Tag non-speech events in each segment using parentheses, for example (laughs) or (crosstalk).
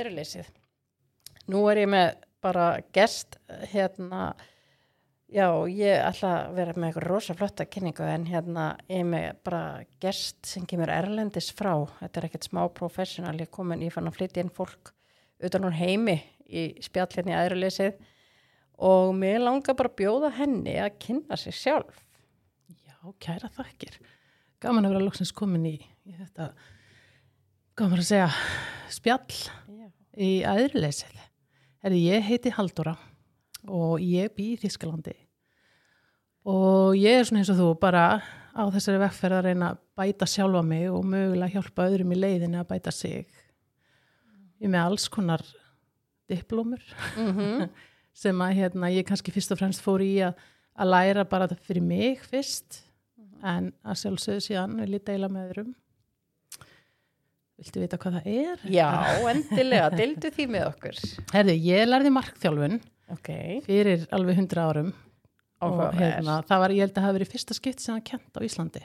æðruleysið. Nú er ég með bara gest hérna, já, ég ætla að vera með eitthvað rosa flotta kynningu en hérna ég er með bara gest sem kemur erlendis frá. Þetta er ekkert smá professional, ég kom en ég fann að flytja inn fólk utan hún heimi í spjallinni æðruleysið og mér langar bara að bjóða henni að kynna sig sjálf. Já, kæra þakkir. Gaman að vera loksins komin í, í þetta, gaman að segja, spjall. Í aðrileysið. Herði, ég heiti Haldóra og ég bý í Þískalandi og ég er svona eins og þú bara á þessari vegferð að reyna að bæta sjálfa mig og mögulega hjálpa öðrum í leiðinni að bæta sig. Ég með alls konar diplómur Mm (laughs) sem að hérna, ég kannski fyrst og fremst fór í að, að læra bara fyrir mig fyrst en að sjálfsögðu síðan vil ég deila með öðrum Viltu vita hvað það er? Já, endilega, deildu því með okkur. Herði, ég lærði markþjálfun Ok, fyrir alveg hundra árum og áhugaverð. hérna, það var, ég held að hafa verið fyrsta skipt sem hann kent á Íslandi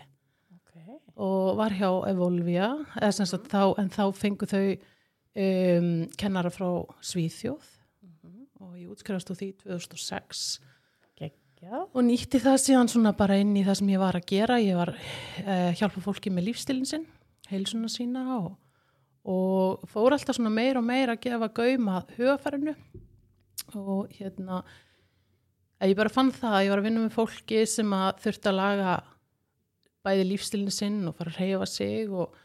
Okay. og var hjá Evolvia þá, en þá fengu þau um, kennara frá Svíþjóð og ég útskrifast úr því 2006 Já. og nýtti það síðan svona bara inn í það sem ég var að gera ég var uh, hjálpa fólki með lífstilin sinn heilsuna sína og, og fór alltaf svona meira og meira að gefa gauma hugafærinu og hérna ég bara fann það að ég var að vinna með fólki sem að þurfti að laga bæði lífstilin sinn og fara að reyfa sig og,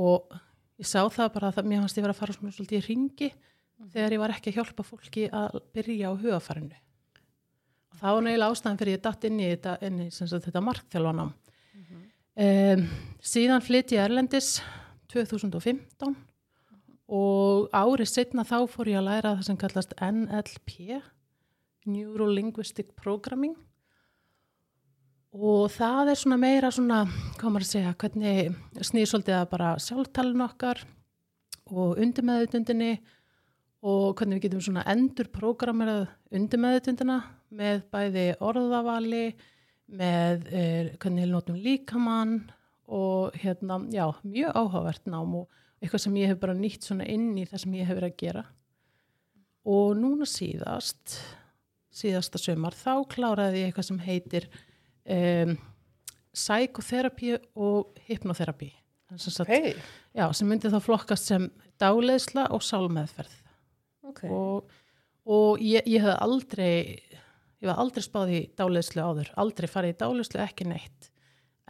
og ég sá það bara að það, mér fannst ég vera að fara svona svolítið í ringi þegar ég var ekki að hjálpa fólki að byrja á hugafærinu og það var neila ástæðan fyrir ég datt inn í þetta, inn í sem sagt, þetta markþjálfanám. Um, síðan flytti ég Erlendis 2015 og árið setna þá fór ég að læra það sem kallast NLP Neuro Linguistic Programming. Og það er svona meira svona, hvað maður að segja, hvernig snýr svolítið að bara sjálftalun okkar og undirmeðutundinni og hvernig við getum svona endur programmerað undirmeðutundina með bæði orðavali, með eh, hvernig við notum líkamann og hérna, já, mjög áhugavert nám og eitthvað sem ég hef bara nýtt svona inn í það sem ég hef verið að gera. Og núna síðast, síðasta sömar, þá kláraði ég eitthvað sem heitir um, psykotherapy og hypnotherapy. Já, sem myndi þá flokkast sem dáleðsla og sálmeðferð. ok. Og, og ég, ég hef aldrei, ég hef aldrei spáð í dáleðslu áður, aldrei farið í dáleðslu, ekki neitt.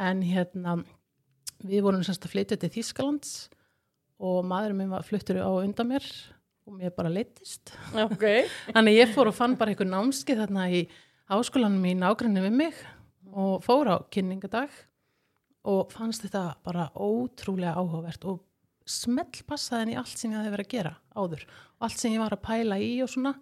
En hérna, við vorum semst að flytja til Þýskalands og maðurinn minn var fluttur á undan mér og mér bara leittist. Ok. (laughs) Þannig ég fór og fann bara einhver námski þarna í háskólanum í nágrinni við mig og fór á kynningadag og fannst þetta bara ótrúlega áhugavert og smell passaði henni allt sem ég hafði verið að gera áður og allt sem ég var að pæla í og svona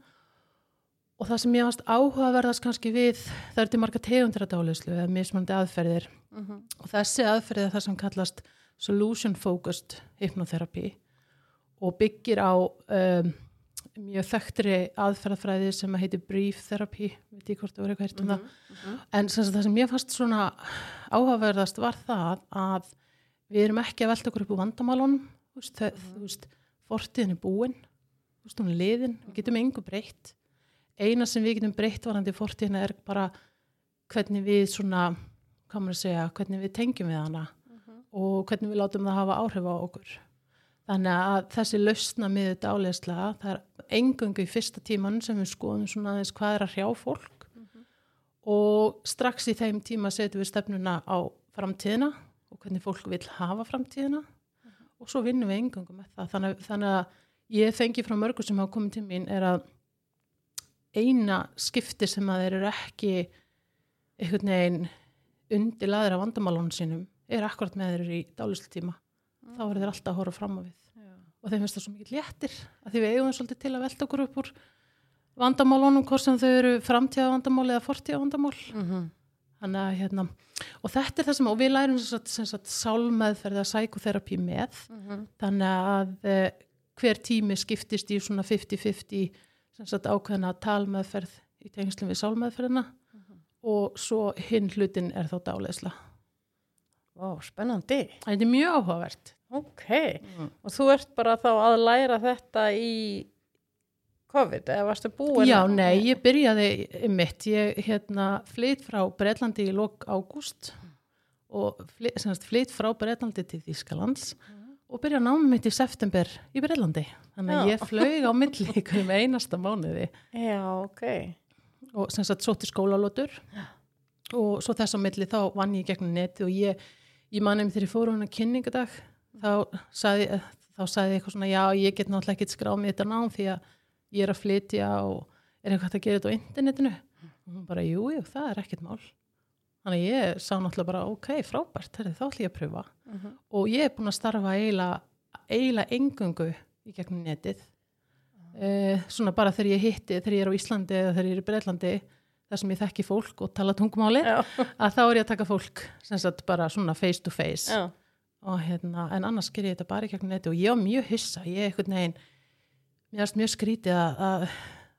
og það sem ég fannst áhugaverðast kannski við það er til marga tegundir að dálislu eða mismandi aðferðir Mhm. og þessi aðferð er það sem kallast solution focused hypnotherapy og byggir á um, mjög þekktri aðferðafræði sem að heiti brief therapy, veit ég hvort það voru eitthvað hægt um það En sem sagt, það sem ég fannst svona áhugaverðast var það að við erum ekki að velta okkur upp úr vandamálunum, þú veist, það, þú veist fortíðin er búin, þú veist, hún er liðin, við getum engu breytt. Eina sem við getum breytt varandi fortíðina er bara hvernig við svona, hvað maður að segja, hvernig við tengjum við hana og hvernig við látum það hafa áhrif á okkur. Þannig að þessi lausna þetta álegslega, það er engungu í fyrsta tíman sem við skoðum svona aðeins hvað er að hrjá fólk og strax í þeim tíma setjum við stefnuna á framtíðina og hvernig fólk vil hafa framtíðina og svo vinnum við engangum með það. Þannig, þannig að ég fengi frá mörgur sem hafa komið til mín er að eina skipti sem að þeir eru ekki einhvern veginn undirlaðir af vandamálunum sínum er akkurat með þeir eru í dálislutíma. Þá verður þeir alltaf að horfa fram á við og þeim finnst það svo mikið léttir að því við eigum svolítið til að velta okkur upp úr vandamálunum hvort sem þau eru framtíða vandamál eða fortíða vandamál Mhm. Þannig að hérna, og þetta er það sem, og við lærum sem sagt, sálmeðferð eða sækoterapi með, Mhm. þannig að uh, hver tími skiptist í svona 50-50 sem sagt ákveðna talmeðferð í tengslum við sálmeðferðina og svo hinn hlutin er þá dáleysla. Ó, spennandi. Þetta er mjög áhugavert. Ok, og þú ert bara þá að læra þetta í COVID, eða varstu búin? Já, nei, ég byrjaði mitt, ég hérna flytt frá Breitlandi í lok ágúst og flytt, frá Breitlandi til Þýskalands og byrjaði námið mitt í september í Breitlandi. Þannig að ég flög á milli ykkur með einasta mánuði. Já, ok. og sem sagt sótti skólalótur. Og svo þess á milli þá vann ég gegnum neti og ég, ég manni mig þegar ég fór á hana kynningadag þá sagði, þá sagði ég eitthvað svona já ég get náttúrulega ekkert skráð með þetta nám því að ég er að flytja og er eitthvað að gera þetta á internetinu. Og hún bara jú, jú, það er ekkert mál þannig ég sá náttúrulega bara ok, frábært, herri, þá ætlum ég að pröfa. Og ég er búin að starfa eiginlega engungu í gegnum netið. Uh, svona bara þegar ég hitti þegar ég er á Íslandi eða þegar ég er í Breitlandi þar sem ég þekki fólk og tala tungumáli Já, að þá er ég að taka fólk sem sagt bara svona face to face og hérna, en annars ger ég þetta bara í gegnum netið og ég var mjög hissa, ég er einhvern veginn mér erst mjög skrítið að, að,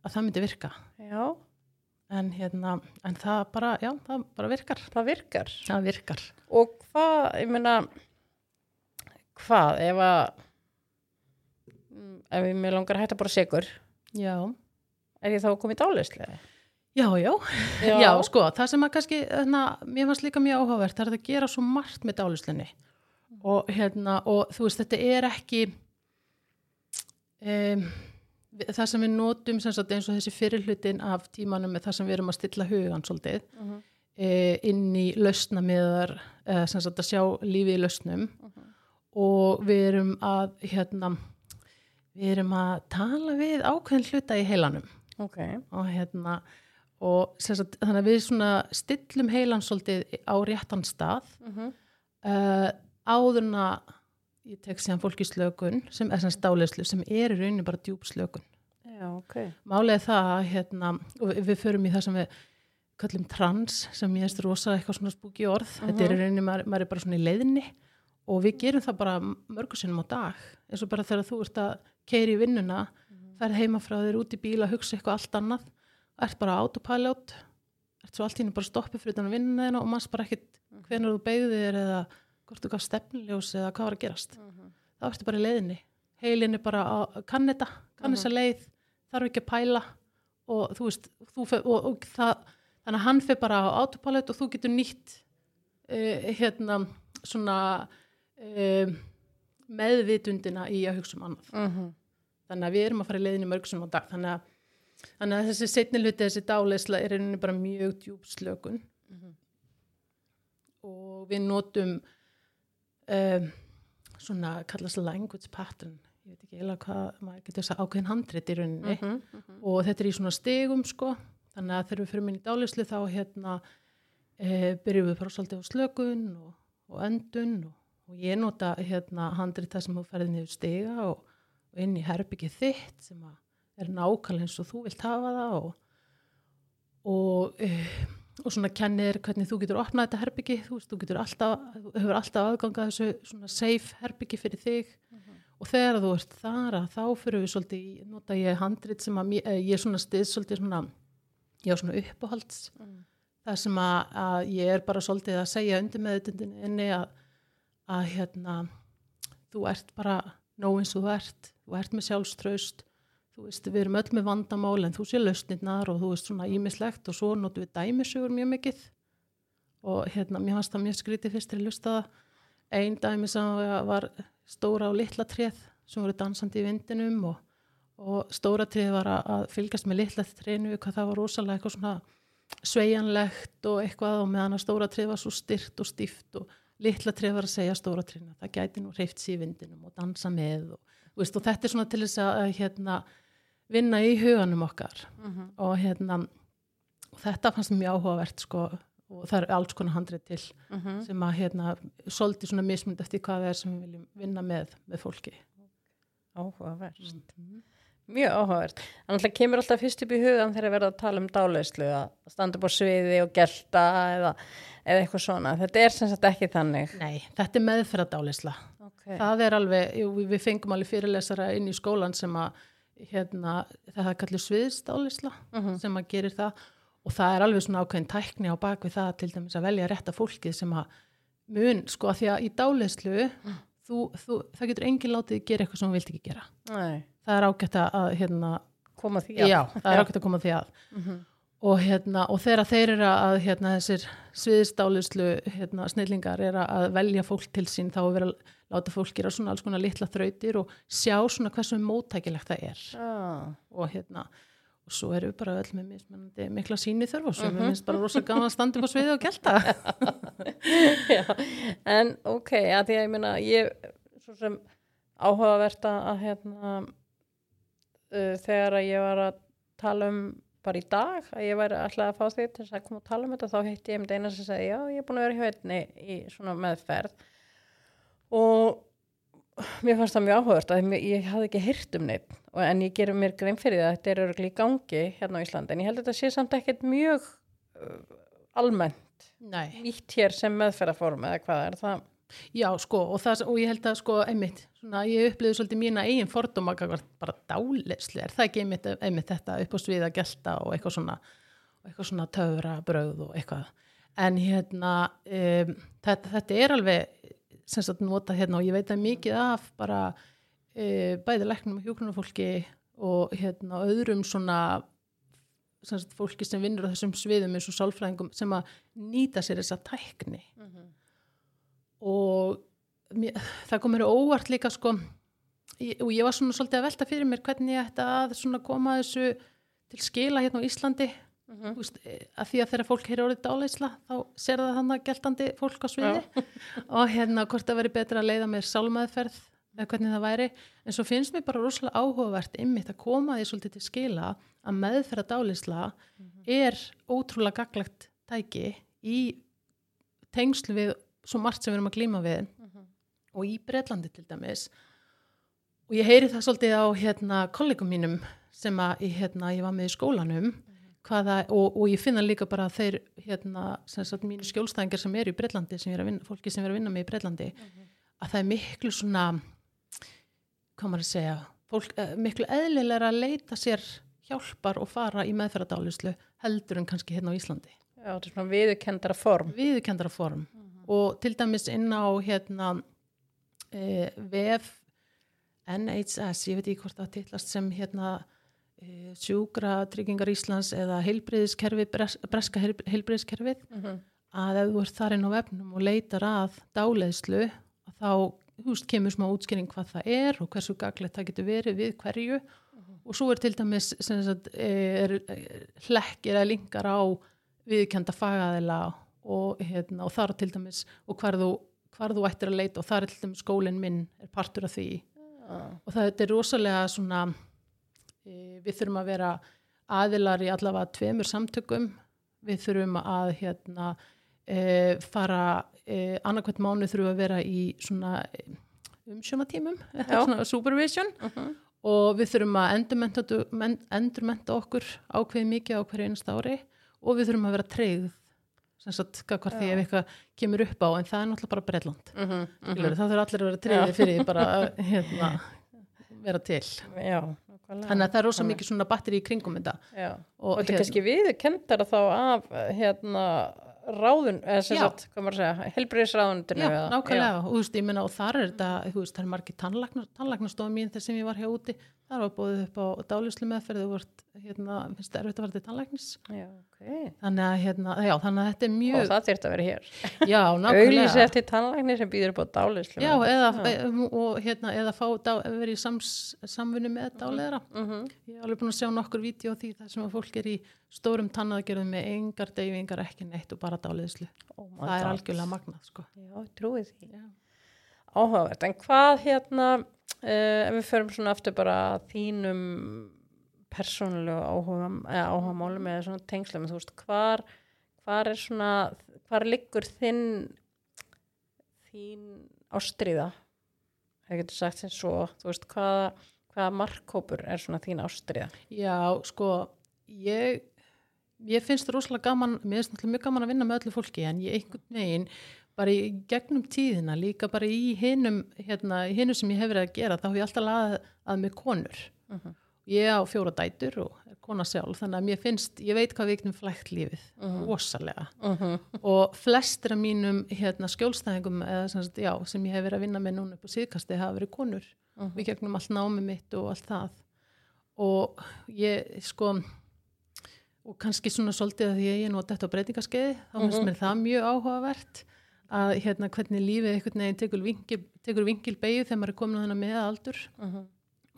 að það myndi virka. Já, en hérna, en það bara, já, það bara virkar það virkar. það virkar Og hvað, ég meina, hvað, ef að, mm, ef ég mér langar að hætta bara sigur, já, er ég þá komið dálislega? já, já (laughs) Já. sko, það sem að kannski, hérna, mér fannst líka mjög áhugavert, það er að gera svo margt með dálislunni og hérna, og þú veist, þetta er ekki um, það sem við notum sem sagt eins og þessi fyrirhlutin af tímanum með það sem við erum að stilla hugan svolítið Mhm. e, inn í lausnamiðar, e, sem sagt að sjá lífið í lausnum. Og við erum að, hérna, við erum að tala við ákveðin hluta í heilanum. Ok, og hérna og sagt, þannig að við svona stillum heilan svolítið á réttan stað. Mhm. uh, áðurna ég tek síðan fólk í slökun sem er sem stáleyslu sem er í rauninni bara djúb slökun. Já, ok. málið er það að hérna, og við, förum í það sem við kallum trans sem ég erst rosa eitthvað svona spúki orð. Þetta er í rauninni, maður, maður er bara svona í leiðinni og við gerum það bara mörgu sinnum á dag. Eins og bara þegar þú ert að keiri í vinnuna, ferð heima frá þér út í bíla, hugsa eitthvað allt annað ert bara autopilot ert svo allt henni bara stoppið fyrir þannig vinnuna þína og maður bara ekkit hvenær þú beigðir eða hvort þú gaf stefnljós eða hvað var að gerast. Þá ertu bara í leiðinni. Heilin er bara að kann þetta, kann þessa leið þarf ekki að pæla og þú veist, þú fer, og, og það þannig að hann fer bara á autopilot og þú getur nýtt uh, hérna svona uh, meðvitundina í að hugsa um annað. Mm þannig að við erum að fara í leiðinni mörgsum á dag. Þannig að, þannig að þessi setni hluti þessi dáleysla er einnig bara mjög djúb slökun og við notum um, svona kallast language pattern. Ég veit ekki eiginlega hvað maður getur þess að ákveðin handrit í rauninni. Mhm. og þetta er í svona stegum sko. Þannig að þegar við fyrir minni í dáleyslu þá hérna e, byrjum við bara svolítið á slökun og, og öndun og, og ég nota hérna handrit það sem þú ferði niður stega og, og inn í herbyggið þitt sem að er nákvæmlega eins og þú vilt hafa það og og, uh, og svona kennir hvernig þú getur opnað þetta herbyggi, þú veist, þú getur alltaf hefur alltaf aðganga þessu svona safe herbyggi fyrir þig. Og þegar þú ert þar að þá fyrir við svolítið, nota ég handrit sem að eh, ég er svona stið svolítið svona ég á svona uppáhalds. Það sem að, að ég er bara svolítið að segja undir meðutundinni að, að hérna þú ert bara nóg eins og þú ert. Þú ert með sjálfströst þú veist, við erum öll með vandamál en þú sé lausnirnar og þú veist svona ímislegt og svo notum við dæmisögur mjög mikið. Og hérna, mér fannst það mjög skrítið fyrst til að lusta það. Ein dæmi sem var stóra og litla tréð sem voru dansandi í vindinum og, og stóra tréð var að, fylgast með litla trénu hvað það var rosalega eitthvað svona sveigjanlegt og eitthvað og meðan að stóra tréð var svo styrt og stíft og litla tréð var að segja stóra trénu það gæti nú hreift sér í vindinum og dansa með og, veist, og þetta er svona til þess að hérna, vinna í huganum okkar Mhm. og hérna og þetta fannst mjög áhugavert sko og það er alls konar handrið til Mhm. sem að hérna svolítið svona mismund eftir hvað það er sem við viljum vinna með með fólki Áhugavert. Mjög áhugavert. Þannig að kemur alltaf fyrst upp í hugan þegar verða að tala um dáleyslu að standa upp á sviði og gelta eða, eða eitthvað svona. Þetta er sem sagt ekki þannig. Nei, þetta er meðferðadálisla Okay. það er alveg, jú, við fengum alveg fyrirlesara inn í skólan sem að hérna, það er kallið sviðsdálisla Mhm. sem að gerir það. Og það er alveg svona ákveðin tækni á bakvið það til dæmis að velja rétta fólkið sem að mun, sko, að því að í dáleyslu þú, þú, það getur enginn látið að gera eitthvað sem þú vilt ekki gera. Nei, það er ágætt að, að hérna, koma því já, það er ágætt að koma því að. Mhm. Og, hérna, og þegar þeir eru að hérna, þessir sviðisdálislu hérna, snillingar er að velja fólk til sín þá er verið að láta fólk gera svona alls konar litla þrautir og sjá svona hversu móttækilegt það er. Já, og hérna og svo erum við bara öll með mismunandi mikla síni þörf og svo Mhm. við finnst bara rosa gaman að standa upp á sviði og gelta. (laughs) Já, en ok, að því að ég meina, ég, svo sem áhugavert að hérna, uh, þegar að ég var að tala um bara í dag, að ég væri alltaf að fá þig til þess að koma og tala um þetta, þá heitti ég um eina sem segi, já, ég er búin að vera hjá einni í svona meðferð og mér fannst það mjög áhugavert að ég hafði ekki heyrt um neitt en ég gerum mér grein fyrir það að þetta er örgulega í gangi hérna á Íslandi, en ég held að þetta sé samt ekkert mjög uh, almennt nýtt hér sem meðferðarform eða hvað er það? Já sko og, það, og ég held að sko einmitt svona, ég upplýði svolítið mína eigin fordóma bara dálisli, er það ekki einmitt, einmitt þetta upp á sviða gelta og eitthvað svona eitthvað svona töfra bröð og eitthvað. En hérna um, þetta, þetta er alveg sem sagt nota hérna og ég veit að mikið af bara uh, bæði læknum og hjókunarfólki og hérna öðrum svona sem sagt, fólki sem vinnur á þessum sviðum eins og sálfræðingum sem að nýta sér þessa tækni og mér, það kom mér á óvart líka sko ég, og ég var svona svolítið að velta fyrir mér hvernig ég ætti að svona koma þessu til skila hérna á Íslandi. Mhm. Þú veist, eh, að því að þegar fólk heyri orðið dáleysla þá ser það þannig að geltandi fólk á sviði. (laughs) Og hérna hvort það veri betra að leiða með sálmaðferð eða hvernig það væri. En svo finnst mér bara rosalega áhugavert ymmit að koma því svolítið til skila að meðferða dáleysla er ótrúlega gaglegt tæki í tengslu við svo margt sem við erum að glíma við. Og í Bretlandi til dæmis. Og ég heyri það svolítið á hérna kollegum mínum sem að hérna, ég var með í skólanum hvaða, og, og ég finna líka bara að þeir hérna, sem sagt mínu skjólstæðingar sem eru í Bretlandi, sem er að vinna, fólki sem er að vinna með í Bretlandi, að það er miklu svona hvað maður að segja fólk, eh, miklu eðlilega að leita sér hjálpar og fara í meðferðadálislu heldur en kannski hérna á Íslandi. Já, þetta er svona viðurkendara form. viðurkendara form og til dæmis inn á hérna e, VF NHS, ég veit ekki hvort það titlast sem hérna e, sjúkra tryggingar Íslands eða heilbriðiskerfi, bres, breska heil- heilbriðiskerfið Mhm. að ef þú ert þar inn á vefnum og leitar að dáleiðslu að þá húst kemur smá útskýring hvað það er og hversu gaglegt það getur verið við hverju og svo er til dæmis sagt, er, er, hlekkir eða linkar á viðkjönda fagaðila og, hérna, og þar til dæmis og hvar þú, hvar þú ættir að leita og þar er til dæmis skólinn minn er partur af því. Já. og það er rosalega svona e, við þurfum að vera aðilar í allavega tveimur samtökum. Við þurfum að hérna e, fara e, annarkvæmt mánu þurfum að vera í svona e, umsjónatímum (laughs) svona supervision. Mhm. og við þurfum að endurmenta, men- endurmenta okkur ákveði mikið á hverju einasta ári. Og við þurfum að vera treyð sem sagt, hvað því ef eitthvað kemur upp á en það er náttúrulega bara Breitland Mhm, mhm. mm það þurfa allir að vera treyði fyrir því bara að (laughs) hérna, vera til. Já, þannig að það er rosa mikið svona batteri í kringum þetta. Já. og, Og þetta er kannski viðurkendara þá af hérna ráðun, eða sem sagt, hvað maður að segja, helbriðisráðunitinu. Já, nákvæmlega, og þú veist, ég meina og þar er þetta, þú veist, það er margir tannlæknarstofum mín þess sem ég var hjá úti þar var bóðið upp á dálislu meðferð þú vart, hérna, finnst það erfitt að fara til tannlæknis. Já, ok. þannig að, hérna, já, þannig að þetta er Og mjög það þýrt að vera hér. (laughs) nákvæmlega. Eftir tannlækni sem býður upp á dálislu. já, eða, og, hérna, eða fá dá, verið í sams, samvinnu með dáleðra Mm ég hef alveg búin að sjá nokkur vídeo því það sem að fólk er í stórum tannaðgerðum með engar deyfingar ekki neitt og bara dáliðslu oh það er algjörlega magnað, sko. Já, trúið því. Áhugavert, en hvað hérna, uh, ef við förum svona aftur bara þínum persónulegu áhugamálum eða svona tengslum, þú veist, hvar, hvar er svona, hvar liggur þinn, þín ástriða, það getur sagt sem svo, þú veist, hvaða, hvaða markkópur er svona þín ástriða? Já, sko, ég, ég finnst það rosalega gaman, mér finnst náttúrulega mjög gaman að vinna með öllu fólki en ég einhvern veginn, bara í gegnum tíðina, líka bara í hinum, hérna, í hinum sem ég hef verið að gera, þá hef ég alltaf laðið að með konur. Mhm. Ég á fjóra dætur og er kona sjálf þannig að mér finnst, ég veit hvað við getum flækt lífið, Mhm. rosalega Mhm. og flestir af mínum hérna, skjólstæðingum eða, sem, sem ég hef verið að vinna með núna upp á síðkasti hafa verið konur við gegnum allt námi mitt og allt það og ég sko og kannski svona svolítið að ég er nú þetta á breytingaskeiði þá finnst mér það mjög áhugavert að hérna hvernig lífið einhvern veginn tekur vingil, tekur vingil beigju þegar maður er komin á þennan með aldur Mhm.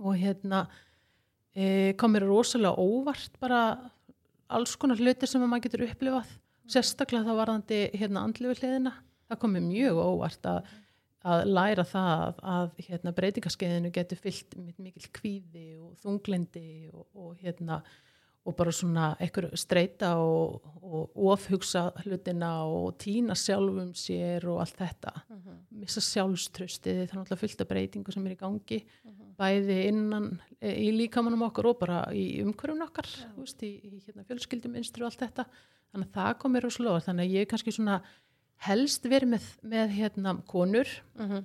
og hérna e, komir rosalega óvart bara alls konar hlutir sem að maður getur upplifað. Sérstaklega þá varðandi hérna andlifu hliðina. Það komir mjög óvart að, að læra það að, að hérna, breytingaskeiðinu getur fyllt með mikil kvíði og þunglindi og, og hérna og bara svona einhver streyta og, og ofhugsa hlutina og týna sjálfum sér og allt þetta. Mhm. missa sjálfströstið, það er náttúrulega fullt af breytingu sem er í gangi, bæði innan e, í líkamannum okkar og bara í umhverjum okkar, þú veist, í, í hérna, fjölskyldumynstru og allt þetta. Þannig að það komir úr slóð, þannig að ég er kannski svona helst verið með, með hérna konur, Mhm.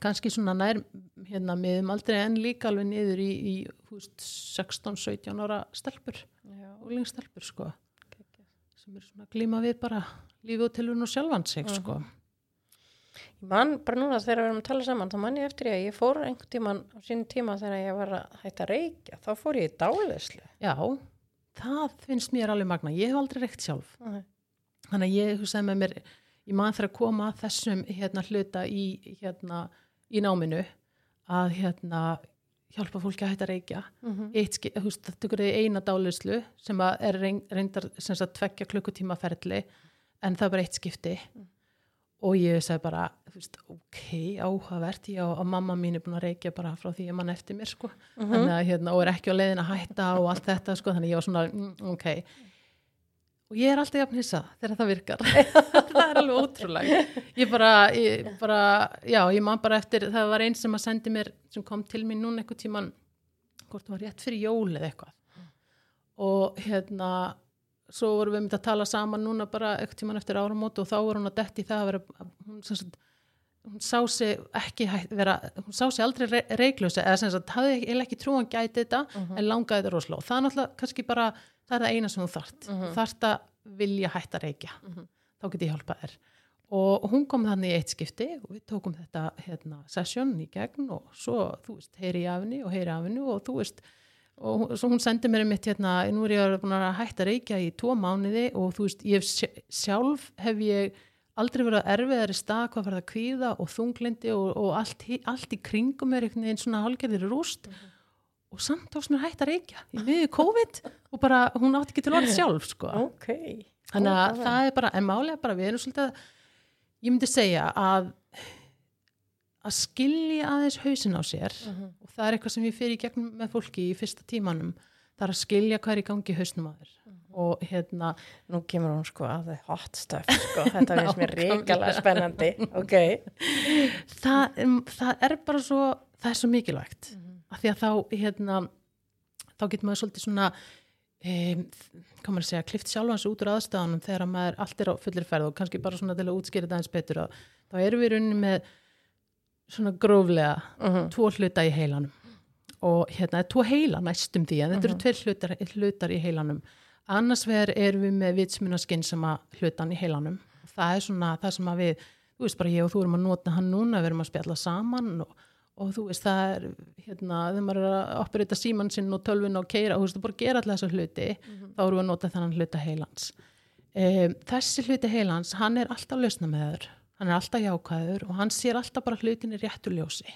kannski svona nær hérna miðum aldrei en líka alveg niður í, í þú veist, 16-17 ára stelpur, Já. úlingstelpur sko, sem er svona glíma við bara lífi og tilvun og sjálfan sig sko. Ég man bara núna þegar við erum að tala saman, þá man ég eftir ég að ég fór einhvern tíman á sín tíma þegar ég var að hætta reykja, þá fór ég í dálislu. Já, það finnst mér alveg magna. Ég hef aldrei reykt sjálf. Nei. Þannig að ég hugsaði með mér, ég man þegar að koma að þessum hérna, hluta í, hérna, í náminu að hérna, hjálpa fólki að hætta að reykja. Mhm. Eitt, ski- þú veist, það tekur þið eina dálislu sem að er reyn- reyndar sem sagt tveggja klukkutíma ferli en það er bara eitt skipti. Og ég sagði bara, veist, ok, áhugavert, ég og, mamma mín er búin að reykja bara frá því að mann eftir mér, sko. Þannig að, hérna, og er ekki á leiðin að hætta og allt þetta, sko, þannig að ég var svona mm, ok, og ég er alltaf jafn hissa þegar það virkar (laughs) það er alveg ótrúlega ég bara, ég bara, já, ég man bara eftir það var einn sem að sendi mér sem kom til mín núna einhvern tíman hvort það var rétt fyrir jól eða eitthvað. Og hérna svo vorum við myndið að tala saman núna bara einhvern tíman eftir áramót og þá var hún að detti það að vera hún, sem sagt, hún sá sig ekki vera, hún sá sig aldrei re reiklösa eða sem sagt, hafði ekki, ekki trú hann gæti þetta en langaði þetta rosalega. Og það er náttúrulega kannski bara, það er það eina sem þú þart. Þú þart að vilja hætta reykja þá get ég hjálpað þér og hún kom þannig í eitt skipti og við tókum þetta hérna, session í gegn og svo, þú veist, heyri í afni og heyri afni og þú veist og hún- svo hún sendi mér um mitt hérna, nú er ég að hætta reykja í tvo mánuði og þú veist, ég sjálf hef ég aldrei verið að erfiðari stað hvað fyrir að kvíða og þunglindi og, og allt, allt í kringum er einhvern veginn svona hálgerðir rúst og samt tókst mér hætt að reykja í miður COVID og bara hún átti ekki til orð sjálf sko. Ok. Þannig að það er bara, en málega bara við erum svolítið ég myndi segja að að skilja aðeins hausin á sér Mhm. og það er eitthvað sem ég fyrir í gegnum með fólki í fyrsta tímanum það er að skilja hvað er í gangi hausnum á þér og hérna, Nú kemur hún sko að það hot stuff, sko. (laughs) Þetta finnst mér ríkala spennandi. Ok. það, það er bara svo það er svo mikilvægt af því að þá hérna, þá getur maður svolítið svona maður að segja, klift sjálfans út úr aðstæðanum þegar að maður allt er á fullir ferð og kannski bara svona til að útskýra þetta eins betur og þá erum við í rauninni með svona gróflega Mhm. tvo hluta í heilanum. Og hérna, tvo heila næstum því en þetta eru tveir hlutar, hlutar í heilanum. Annars vegar erum við með vitsmunaskinn sem að hlutan í heilanum. Það er svona það sem að við þú veist bara ég og þú erum að nota hann núna við erum að spjalla saman og, og þú veist það er hérna þegar maður er að operita síman sinn og tölvun og keira og þú veist þú bara gera alltaf þessa hluti þá erum við að nota þennan hluta heilans. Um, þessi hluti heilans hann er alltaf lausna með þur hann er alltaf jákvæður og hann sér alltaf bara hlutin í réttu ljósi.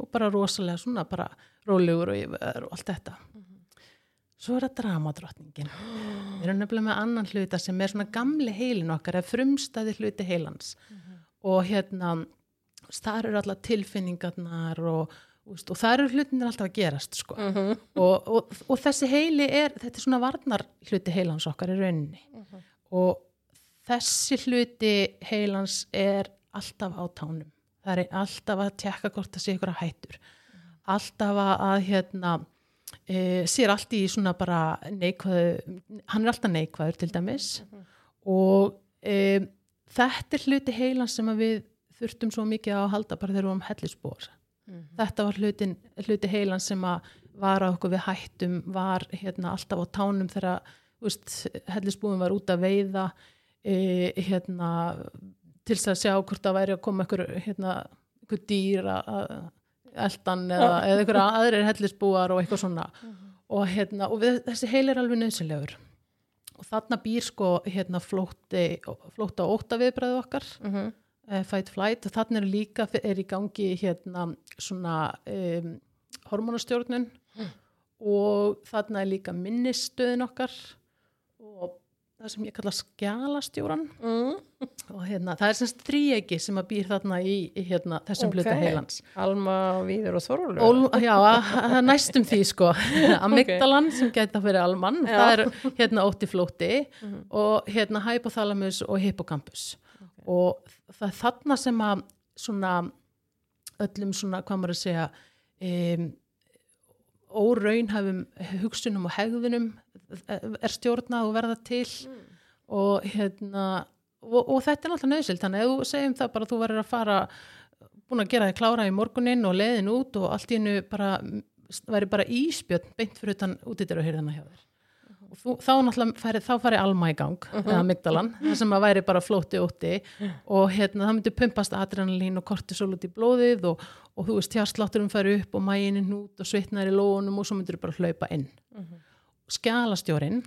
Og bara rosalega svona bara rólegur og yfir og allt þetta. Svo er það dramadrottningin. (gasps) Við erum nefnilega með annan hluta sem er svona gamli heilin okkar eða frumstæði hluti heilans. Og hérna það eru allar tilfinningarnar og, og, og það eru hlutinir alltaf að gerast sko. og, og, og þessi heili er þetta er svona varnar hluti heilans okkar í rauninni. Og þessi hluti heilans er alltaf á tánum. Það er alltaf að tjekka hvort það sé ykkur að hættur. Alltaf að, hérna e, sér allt í svona bara neikvæðu, hann er alltaf neikvæður til dæmis. Og e, þetta er hluti heilans sem við þurftum svo mikið á að halda bara þegar við varum hellisbúar þetta var hlutin, hluti heilans sem að var að okkur við hættum, var hérna alltaf á tánum þegar hellisbúin var út að veiða e, hérna til þess að sjá hvort það væri að koma einhver, hérna, einhver dýr að eldan eða, eða einhverja aðrir hellisbúar og eitthvað svona. Og, hérna, og við, þessi heil er alveg nöðsynlegur og þarna býr sko hérna flótti, flótta og óta viðbræðu okkar. Mm -hmm. Uh, fight flight þarna er líka er í gangi hérna svona um, hormonastjórnun mm. og þarna er líka minnistöðin okkar og það sem ég kalla skjálastjóran mm. og hérna það er semst þríegi sem að býr þarna í, í hérna, þessum Ok. hluta heilans Alma, Víður og Þorvaldur já, að- það er næstum því sko (laughs) amygdalan sem geta fyrir almann Já. það er hérna ótti flótti Mhm. og hérna hypothalamus og hippocampus og það er þarna sem að svona öllum svona, hvað maður að segja um, óraunhæfum hugsunum og hegðunum er stjórnað og verða til. Og hérna og, og þetta er náttúrulega nöðsild þannig að þú segjum það bara að þú verður að fara búin að gera þig klára í morgunin og leiðin út og allt í hennu bara væri bara íspjötn beint fyrir utan útýttir og hyrðina hjá þér og þú, þá náttúrulega færi, þá færi alma í gang eða mygdalan, það sem að væri bara flótti úti og hérna það myndi pumpast adrenalín og kortisol út í blóðið og, og þú veist hjarslátturum færi upp og mæginin út og svitnar í lóunum og svo myndir bara hlaupa inn. Skjalastjórin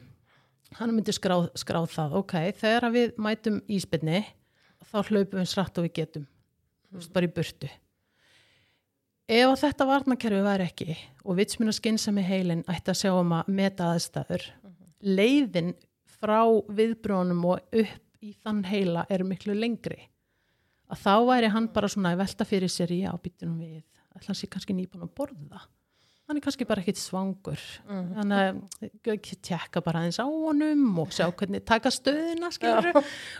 hann myndi skráð, skráð það ok, þegar við mætum íspinni þá hlaupum við sratt og við getum þú veist, bara í burtu. Ef að þetta varnakerfi væri ekki og vitsmuna skynsami heilin ætti að sjá um að meta aðstæður leiðin frá viðbrónum og upp í þann heila er miklu lengri. Að þá væri hann bara svona að velta fyrir sér í ábýtunum við ætla hann sé kannski nýbúin að borða? Hann er kannski bara ekkit svangur. Þannig að tjekka bara aðeins á honum og sjá (laughs) hvernig taka stöðuna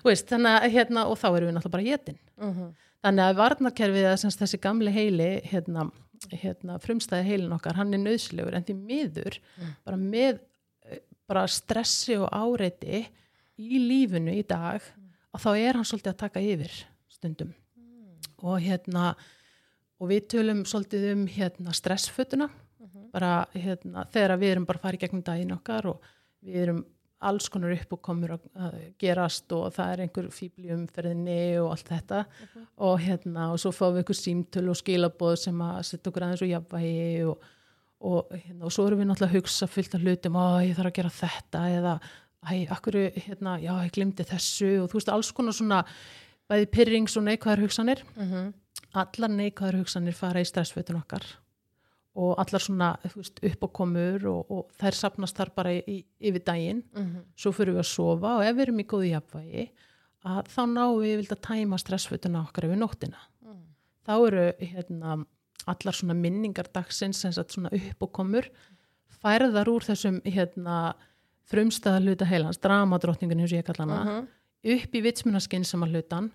veist, þannig að hérna og þá erum við náttúrulega bara hétin Mhm. þannig að varnakerfið að þessi gamli heili hérna, hérna, frumstæði heilin okkar hann er nöðslegur en því miður bara með bara stressi og áreiti í lífinu í dag að þá er hann svolítið að taka yfir stundum. Og hérna og við tölum svolítið um hérna stressfötuna. Bara hérna þegar við erum bara í gegnum daginn okkar og við erum alls konar upp og komur að gerast og það er einhver fíbli umferðinni og allt þetta. Og hérna og svo fáum við einhver símtöl og skilaboð sem að setja okkur aðeins og jafnvægi og, og, hérna, og svo erum við náttúrulega að hugsa fullt af hlutum, ó ég þarf að gera þetta eða, æ, akkur, hérna, já ég glimti þessu og þú veist alls konar svona bæði pyrrings og neikvæðar hugsanir Mhm. allar neikvæðar hugsanir fara í stressfötun okkar og allar svona þú veist, uppákomur og, og þær sapnast þar bara í, í, yfir daginn Mhm. svo fyrir við að sofa og ef við erum í góðu jafnvægi að þá náum við vild að tæma stressfötuna okkar yfir nóttina þá eru hérna, allar svona minningar dagsins sem sagt svona uppákomur færðar úr þessum hérna, frumstæða hluta heilans dramadrottningun eins og ég kalla hana Mhm. upp í vitsmunaskinn sem að hlutan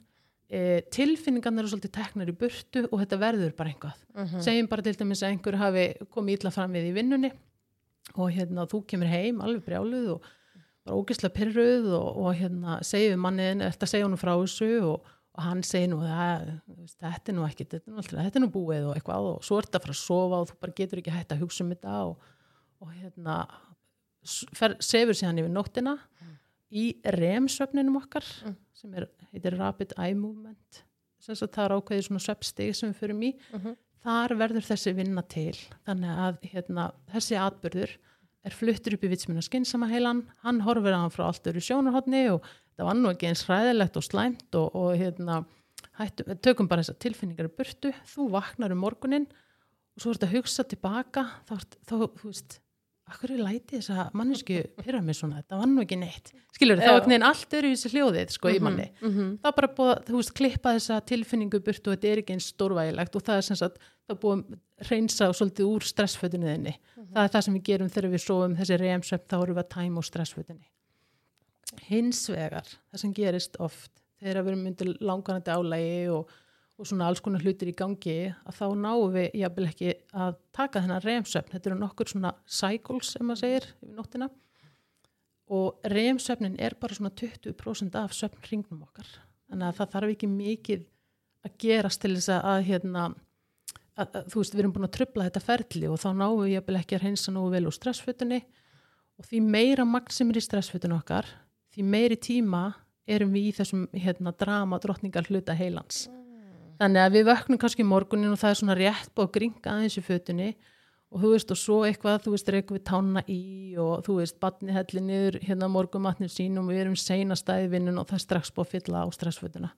e, tilfinningarnir eru svolítið teknar í burtu og þetta verður bara einhvað Mhm. segjum bara til dæmis að einhver hafi komið illa fram við í vinnunni og hérna þú kemur heim alveg brjáluð og bara ógislega pyrruð og, og hérna við manniðin, eftir að segja honum frá þessu og, og hann segir nú það, þetta er nú ekki, þetta er nú, alltaf, þetta er nú búið og eitthvað og svo er þetta að fara að sofa og þú bara getur ekki hægt að hugsa um þetta og, og hérna fer, sefur síðan yfir nóttina í REM-svefninum okkar Mm. sem er, heitir Rapid Eye Movement. Sem það er ákveðið svona svefstig sem við förum í. Mhm. þar verður þessi vinna til. Þannig að hérna, þessi atbyrður er fluttur upp í vitsmina skynsama heilan. Hann horfir á hann frá allt öru sjónarhóttni og það var nú ekki eins hræðilegt og slæmt og, og hérna, hættum, tökum bara þessar tilfinningar í burtu. Þú vaknar um morgunin og svo er þetta að hugsa tilbaka. Þá, ert- þá þú veist akkur er læti þess að mannesku pyrra mig svona, þetta var nú ekki neitt. Skilur þá er neginn allt öru í þessi hljóðið sko í manni. Mhm. það er bara búið að, þú veist, klippa þessa tilfinningu burt og þetta er ekki eins stórvægilegt og það er sem sagt, það búið að reynsa svolítið úr stressfötunniðinni það er það sem við gerum þegar við sofum þessi reymsvepp, þá erum við að tæma úr stressfötunni hins vegar, það sem gerist oft þegar við erum undir langanandi álægi og, og svona alls konar hlutir í gangi að þá náum við jafnvel ekki að taka þennan reymsvepp, þetta eru nokkur svona cycles, sem maður segir, yfir nóttina. Og reymsvefnin er bara svona 20% af svefnringnum okkar. Þannig að það þarf ekki mikið að gerast til þess að, hérna að, að, þú veist, við erum búin að trubla þetta ferli og þá náum við jafnvel ekki að reynsa nógu vel úr stressfötunni. Og því meira magn sem er í stressfötunni okkar því meiri tíma erum við í þessum hérna, drama drottningar hluta heilans þannig að við vöknum kannski morgunin og það er svona rétt að gringa aðeins í fötunni og þú veist og svo eitthvað, þú veist, reykum við tána í og þú veist, batni helli niður hérna morgumatnir sínum og við erum seinastæði vinnun og það er strax búið að fylla á stressfötuna.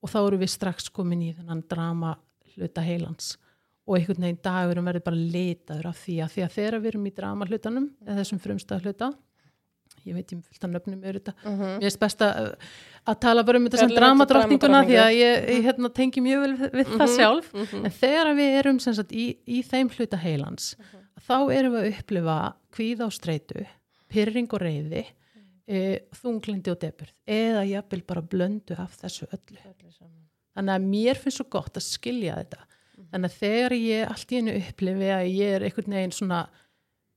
Og þá eru við strax komin í þennan drama hluta heilans. Og einhvern veginn dagurum verður bara litaður af því að því að þegar við erum í drama hlutanum eða þessum frumstæða hluta ég veit ég fullt að nöfnum er þetta mér finnst best að, að tala bara um þetta sem Fjallar dramadrottninguna því að ég, ég hérna, tengi mjög vel við, við það sjálf. en þegar við erum sagt, í, í þeim hluta heilans þá erum við að upplifa kvíða og streitu pyrring og reyði e, þunglindi og deburð eða jafnvel bara blöndu af þessu öllu. Þannig að mér finnst svo gott að skilja þetta. Þannig að þegar ég allt í einu upplifi að ég er einhvern veginn svona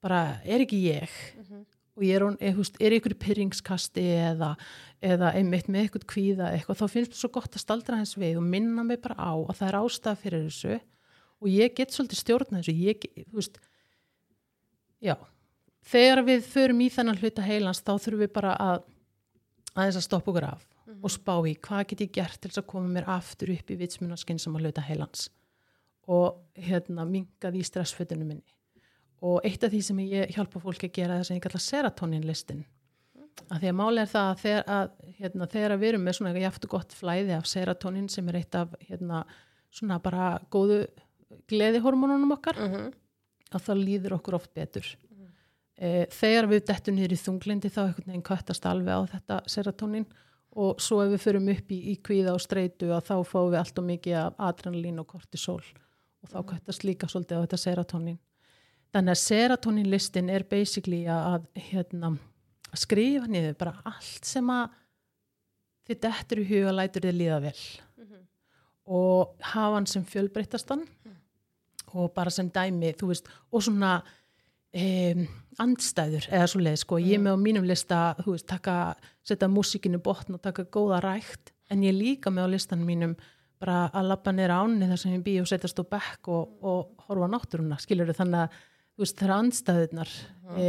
bara er ekki ég og ég er, hún- er, húst, er ykkur pyrringskasti eða, eða einmitt með eitthvað kvíða eitthvað, þá finnst mér svo gott að staldra hans við og minna mig bara á að það er ástæða fyrir þessu og ég get svolítið stjórna þessu. Ég, veist já, þegar við förum í þennan hluta heilans þá þurfum við bara að aðeins að stoppa okkur af og spá í hvað get ég gert til þess að koma mér aftur upp í vitsmunaskinn sem að hluta heilans og hérna mingað í stressfötunum minni og eitt af því sem ég hjálpa fólki að gera það sem ég kalla serotonin listin að því að máli er það að þegar, að, hérna, þegar við erum með svona eitthvað jaftu gott flæði af serotonin sem er eitt af hérna, svona bara góðu gleðihormónunum okkar að það líður okkur oft betur. E, þegar við dettum í þunglindi þá einhvern veginn köttast alveg á þetta serotonin og svo ef við förum upp í, í kvíða og streitu að þá fáum við allt og mikið af adrenalín og kortisol og þá köttast líka svolítið á þetta serotonin þannig að serotonin listin er basically að, hérna, að skrifa niður bara allt sem að þið dettur í huga lætur þið líða vel. Og hafa hann sem fjölbreyttastan. Og bara sem dæmi, þú veist, og svona um, andstæður eða svo leið, sko, ég er með á mínum lista þú veist, taka, setja músikinu botn og taka góða rækt, en ég líka með á listan mínum bara að labba neyra ánni þar sem ég bý og setjast á bekk og, og horfa náttúruna, skilur þannig að veist, það er andstæðunar e,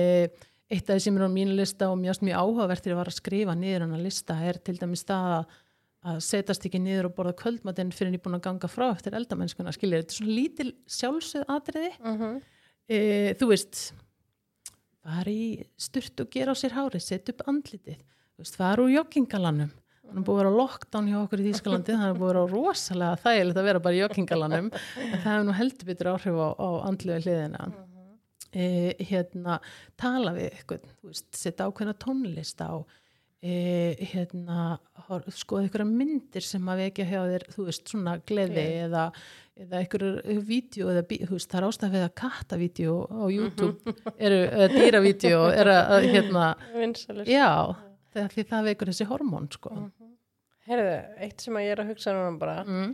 eitt af því sem er á mínu lista og mjög, mjög áhugavert þegar ég var að skrifa niður hann að lista er til dæmis það að að setjast ekki niður og borða kvöldmatinn fyrir en ég er búin að ganga frá eftir eldamennskuna skilja, þetta er svona lítil sjálfsögð atriði. E, þú veist fara í sturt og gera á sér hári, setja upp andlitið. Þú veist, fara úr joggingalanum. Hann er búið að vera lockdown hjá okkur í Þýskalandi það er búið að vera rosalega þægilegt að vera bara í joggingalanum. En það hefur nú heldur betur áhrif á, á andlega hliðina e, hérna, tala við eitthvað, setja ákveðna tónlist á e, hérna, skoða einhverja myndir sem að vekja hjá þér, þú veist, svona gleði eða, eða einhverjur vídeo eða, þú veist, það er ástæð að kattavídeó á (laughs) YouTube eru, eða dýravídeó er að, að, hérna, Vinsalir. já því það vekur þessi hormón, sko Herðu, eitt sem að ég er að hugsa núna bara, mm.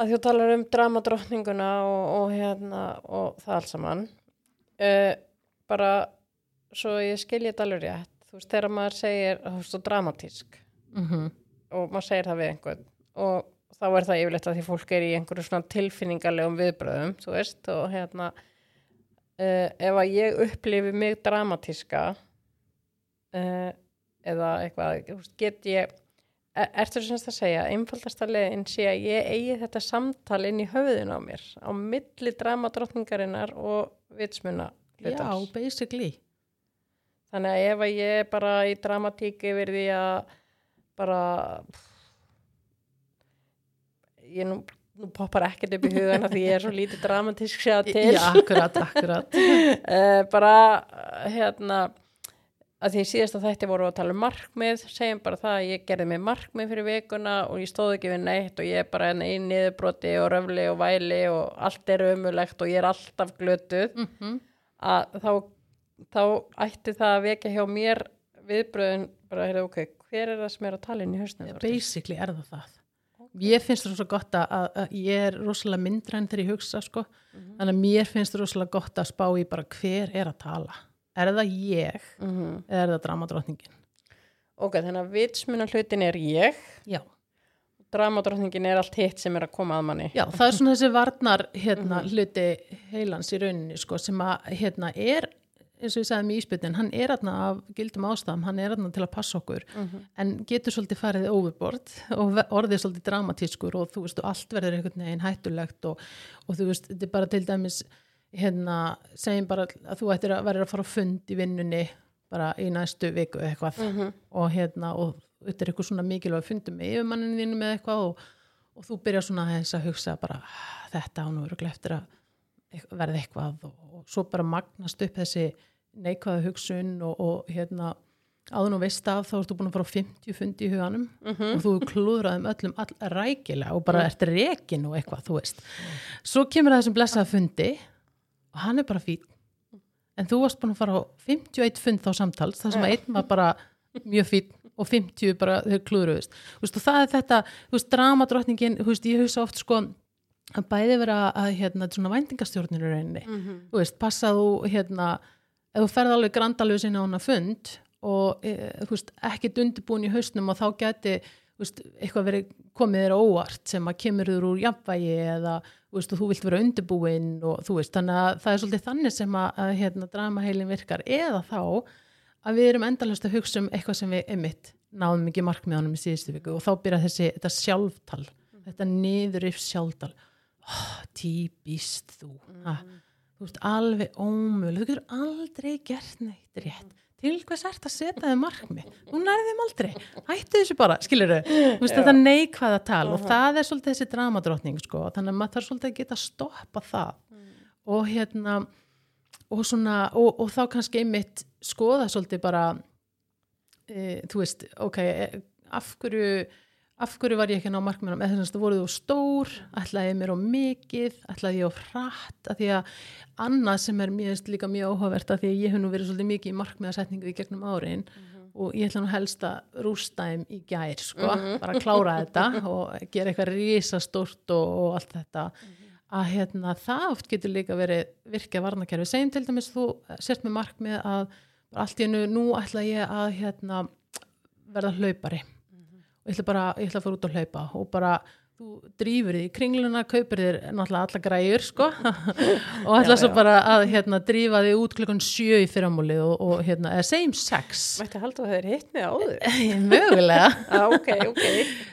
að þú talar um dramadrottninguna og, og hérna og það allt saman. Uh, bara, svo ég skilja þetta alveg rétt, þú veist, þegar maður segir, þú veist, og dramatísk. Mm og maður segir það við einhvern. Og þá er það yfirleitt að því fólk er í einhverju svona tilfinningarlegum viðbröðum, þú veist, og hérna, uh, ef að ég upplifi mig dramatíska uh, eða eitthvað, þú veist, get ég, er, ertu semst að segja, einfaldasta leiðin sé að ég eigi þetta samtal inn í höfðin á mér, á milli dramadrottningarinnar og vitsmuna já, basically. Þannig að ef að ég bara í dramatík yfir því að bara ég nú, nú poppar ekkert upp í hugana því ég er svo lítið dramatísk sér til. já, akkurat, akkurat. (laughs) Eh, bara hérna að því síðast að þetta voru að tala um markmið segjum bara það að ég gerði mig markmið fyrir vikuna og ég stóð ekki við neitt og ég er bara enn í niðurbroti og röfli og væli og allt er ömulegt og ég er alltaf glötuð. Mm að þá, þá ætti það að vekja hjá mér viðbröðin bara, heyrðu, ok, hver er það sem er að tala inn í hausnum? basically er það það. Ég finnst það svo gott að, að, að ég er rosalega myndræn þegar ég hugsa sko. þannig að mér finnst það rosalega gott að spá í bara hver er að tala er það ég? Mm eða er það dramadrottningin? Ok, þannig að vitsmuna hlutin er ég. Já, dramadrottningin er allt hitt sem er að koma að manni. Já, það er svona þessi varnar hérna, Mhm. hluti heilans í rauninni sko, sem að hérna, er eins og ég sagði með íspytin, hann er aðna af gildum ástæðum, hann er aðna til að passa okkur Mhm. en getur svolítið farið overboard og orðið svolítið dramatískur og þú veist, og allt verður einhvern veginn hættulegt og, og þú veist, þetta er bara til dæmis hérna, segjum bara að þú ættir að verður að fara á fund í vinnunni bara í næstu viku eitthvað. Mhm. og hérna, og þetta er eitthvað svona mikilvæg fundum með yfirmanninu þínu með eitthvað og, og þú byrjar svona aðeins að hugsa bara, "Ah, þetta á nú örugglega eftir að verða eitthvað. Og, og svo bara magnast upp þessi neikvæða hugsun og, og hérna áður nú veist af þá ertu búin að fara á 50 fundi í huganum Mhm. og þú klúðraðum öllum all, rækilega og bara ert rekin og eitthvað, þú veist. Svo kemur það þessum blessaða fundi og hann er bara fín en þú varst búin að fara á 51 fund þá samtals, þar sem að einn var bara mjög fín og 50 bara þau veist, og það er þetta þú veist, dramadrottningin, þú veist, ég hugsa oft sko að bæði vera að hérna, svona væntingastjórnir í rauninni. Mhm. þú veist, passa þú hérna, ef þú ferð alveg grandalög sinna á hana fund og e, þú veist, ekkert undirbúin í hausnum og þá geti þú veist, eitthvað verið komið þér óvart sem að kemur þér úr jafnvægi eða veist, og þú vilt vera undirbúin og þú veist, þannig að það er svolítið þannig sem að, að hérna, dramaheilin virkar. Eða þá að við erum endalast að hugsa um eitthvað sem við emitt náðum ekki markmiðanum í síðustu viku og þá byrja þessi, þetta sjálftal þetta niður yfir sjálftal. Oh, típist þú. Ha, þú veist alveg ómöguleg þú getur aldrei gert neitt rétt til hvers ert að setja þið markmið? Þú nærðið þeim aldrei, hættu þessu bara skilur þau, þetta neikvæða tal og það er svolítið þessi dramadrottning sko. þannig að maður þarf svolítið að geta stoppa það. Og hérna og svona, og, og þá kannski einmitt skoða svolítið bara e, þú veist, ok e, af hverju af hverju var ég ekki að ná markmennum eða þess að voruð þú stór, ætlaði ég mér á mikið? Ætlaði ég á hratt? Að því að annað sem er mjög, líka mjög óhugavert að því að ég hef nú verið svolítið mikið í markmiðasetningu í gegnum árin og ég ætla nú helst að rústa þeim í gær sko, bara að klára þetta og gera eitthvað risastórt og, og allt þetta. Að hérna, það oft getur líka verið virkja varnakerfi, segjum til dæmis þú sért með markmið að allt í hennu, nú ætla ég að hérna, verða hlaupari ég ætla bara, ég ætla að fara út að hlaupa og bara, þú drýfur því kringluna, kaupir þér náttúrulega alla græjur sko. (laughs) Og ætla svo bara að hérna drífa því út klukkan sjö í fyrramúli og, og hérna, segjum sex. Mætti halda að það er hitt með áður. (laughs) Mögulega. (laughs) Ah, ok, ok.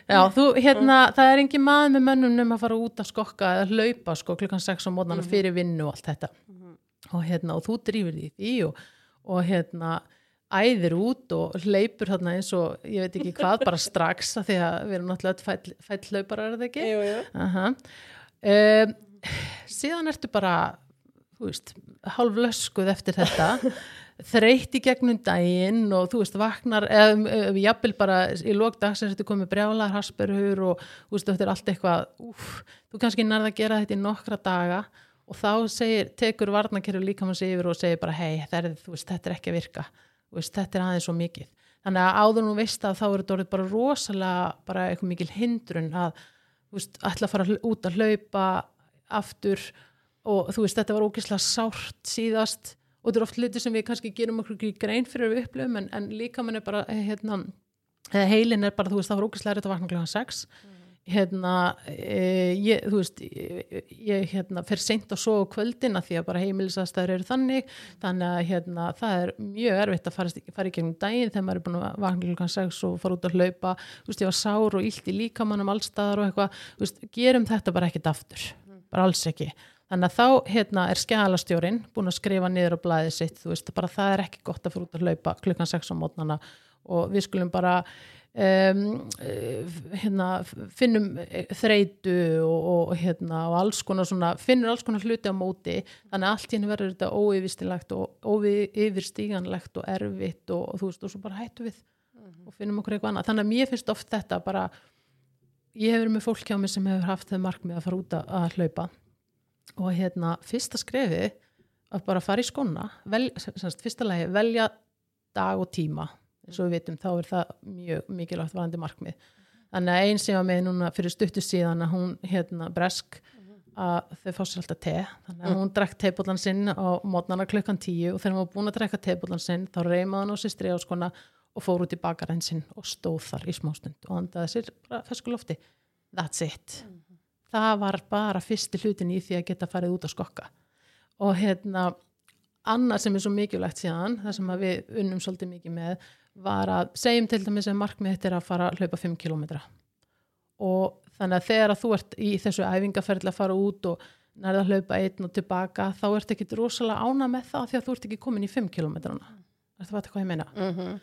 Já, þú, hérna, það er engin maður með mönnum nema að fara út að skokka eða hlaupa sko klukkan 6 á mótnana fyrir vinnu og allt þetta. Og hérna, og þú drýfur því og, og hérna æðir út og hleypur þarna eins og ég veit ekki hvað, bara (laughs) strax því að við erum náttúrulega fæll, hlauparar er það ekki? jú, jú. Aha. Um, síðan ertu bara þú veist, hálf löskuð eftir þetta (laughs) þreytt í gegnum daginn og þú veist, vaknar eða um, jafnvel bara í lókdag sem þetta komið brjálar, hasperhur og þú veist, þetta er allt eitthvað úf, þú kannski nærða að gera þetta í nokkra daga og þá segir, tekur varnakerfi líka mann sig yfir og segir bara hei, þetta er, ekki að virka þú veist, þetta er aðeins svo mikið. Þannig að áður nú veist að þá er þetta bara rosalega bara eitthvað mikil hindrun að þú veist, ætla að fara út að hlaupa aftur og þú veist, þetta var ógeðslega sárt síðast. Og þetta er oft hluti sem við kannski gerum okkur ekki grein fyrir við upplöfum en, en líka mann er bara eh, hérna, heilin er bara, þú veist, það var ógeðslega erfitt að vakna klokkan 6 hérna, e, ég, þú veist ég, ég hérna, fer seint á svo kvöldin að því að bara heimilisaðstæður eru þannig. Þannig að hérna, það er mjög erfitt að fara, fara í gegnum daginn þegar maður er búin að vakna klokkan 6 og fara út að hlaupa. Þú veist, ég var sár og illt í líkamannum allstaðar og eitthvað, þú veist, gerum þetta bara ekkit aftur, bara alls ekki. Þannig að þá hérna, er skjálastjórin búin að skrifa niður á blæðið sitt. Þú veist, bara það er ekki gott að fara út að hlaupa klukkan 6 á mótnana og við skulum bara um, hérna, finnum þreitu og, og, hérna, og alls konar svona, finnur alls konar hluti á móti. Þannig að allt henni verður þetta óyfirstilegt og óyfirstíganlegt og erfitt og, og þú veist, og svo bara hættu við og finnum okkur eitthvað annað, þannig að mér finnst oft þetta bara, ég hefur með fólk hjá mig sem hefur haft þau markmið að fara út að, að hlaupa. Og hérna, fyrsta skrefi að bara fara í skona vel, semst, fyrsta lagi, velja dag og tíma eins og við vitum þá er það mjög mikilvægt varandi markmið. Þannig að einn sem var með núna fyrir stuttu síðan að hún hérna bresk að þau fá sér alltaf te. Þannig að hún drekk tebóllan sinn á mótnana klukkan tíu og þegar hún var búin að drekka tebóllan sinn þá reymaði hann á sér stregáskona og fór út í bakaræn sinn og stóð þar í smástund og andaði sér bara fesku lofti. That's it. Það var bara fyrsti hlutin í því að geta farið út að skokka. Og hérna annað sem er svo mikilvægt síðan það sem við unnum svolítið mikið með var að segjum til dæmis að markmið þetta er að fara að hlaupa 5 km og þannig að þegar að þú ert í þessu æfingaferðli að fara út og nærða að hlaupa einn og tilbaka þá ert ekki rosalega ána með það því að þú ert ekki komin í 5 km er það hvað ég meina? Mhm.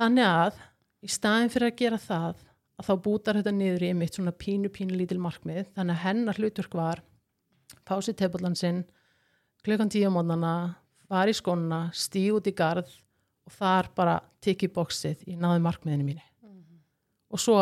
Þannig að í staðin fyrir að gera það að þá bútar þetta niður í mitt svona pínu pínu lítil markmið þannig að hennar hlutverk var pási tefallan sinn klukkan tíu á mótnana var í skóna, stíð út í garð og þar bara tikið bóksið í náðu markmiðinu mínu. Og svo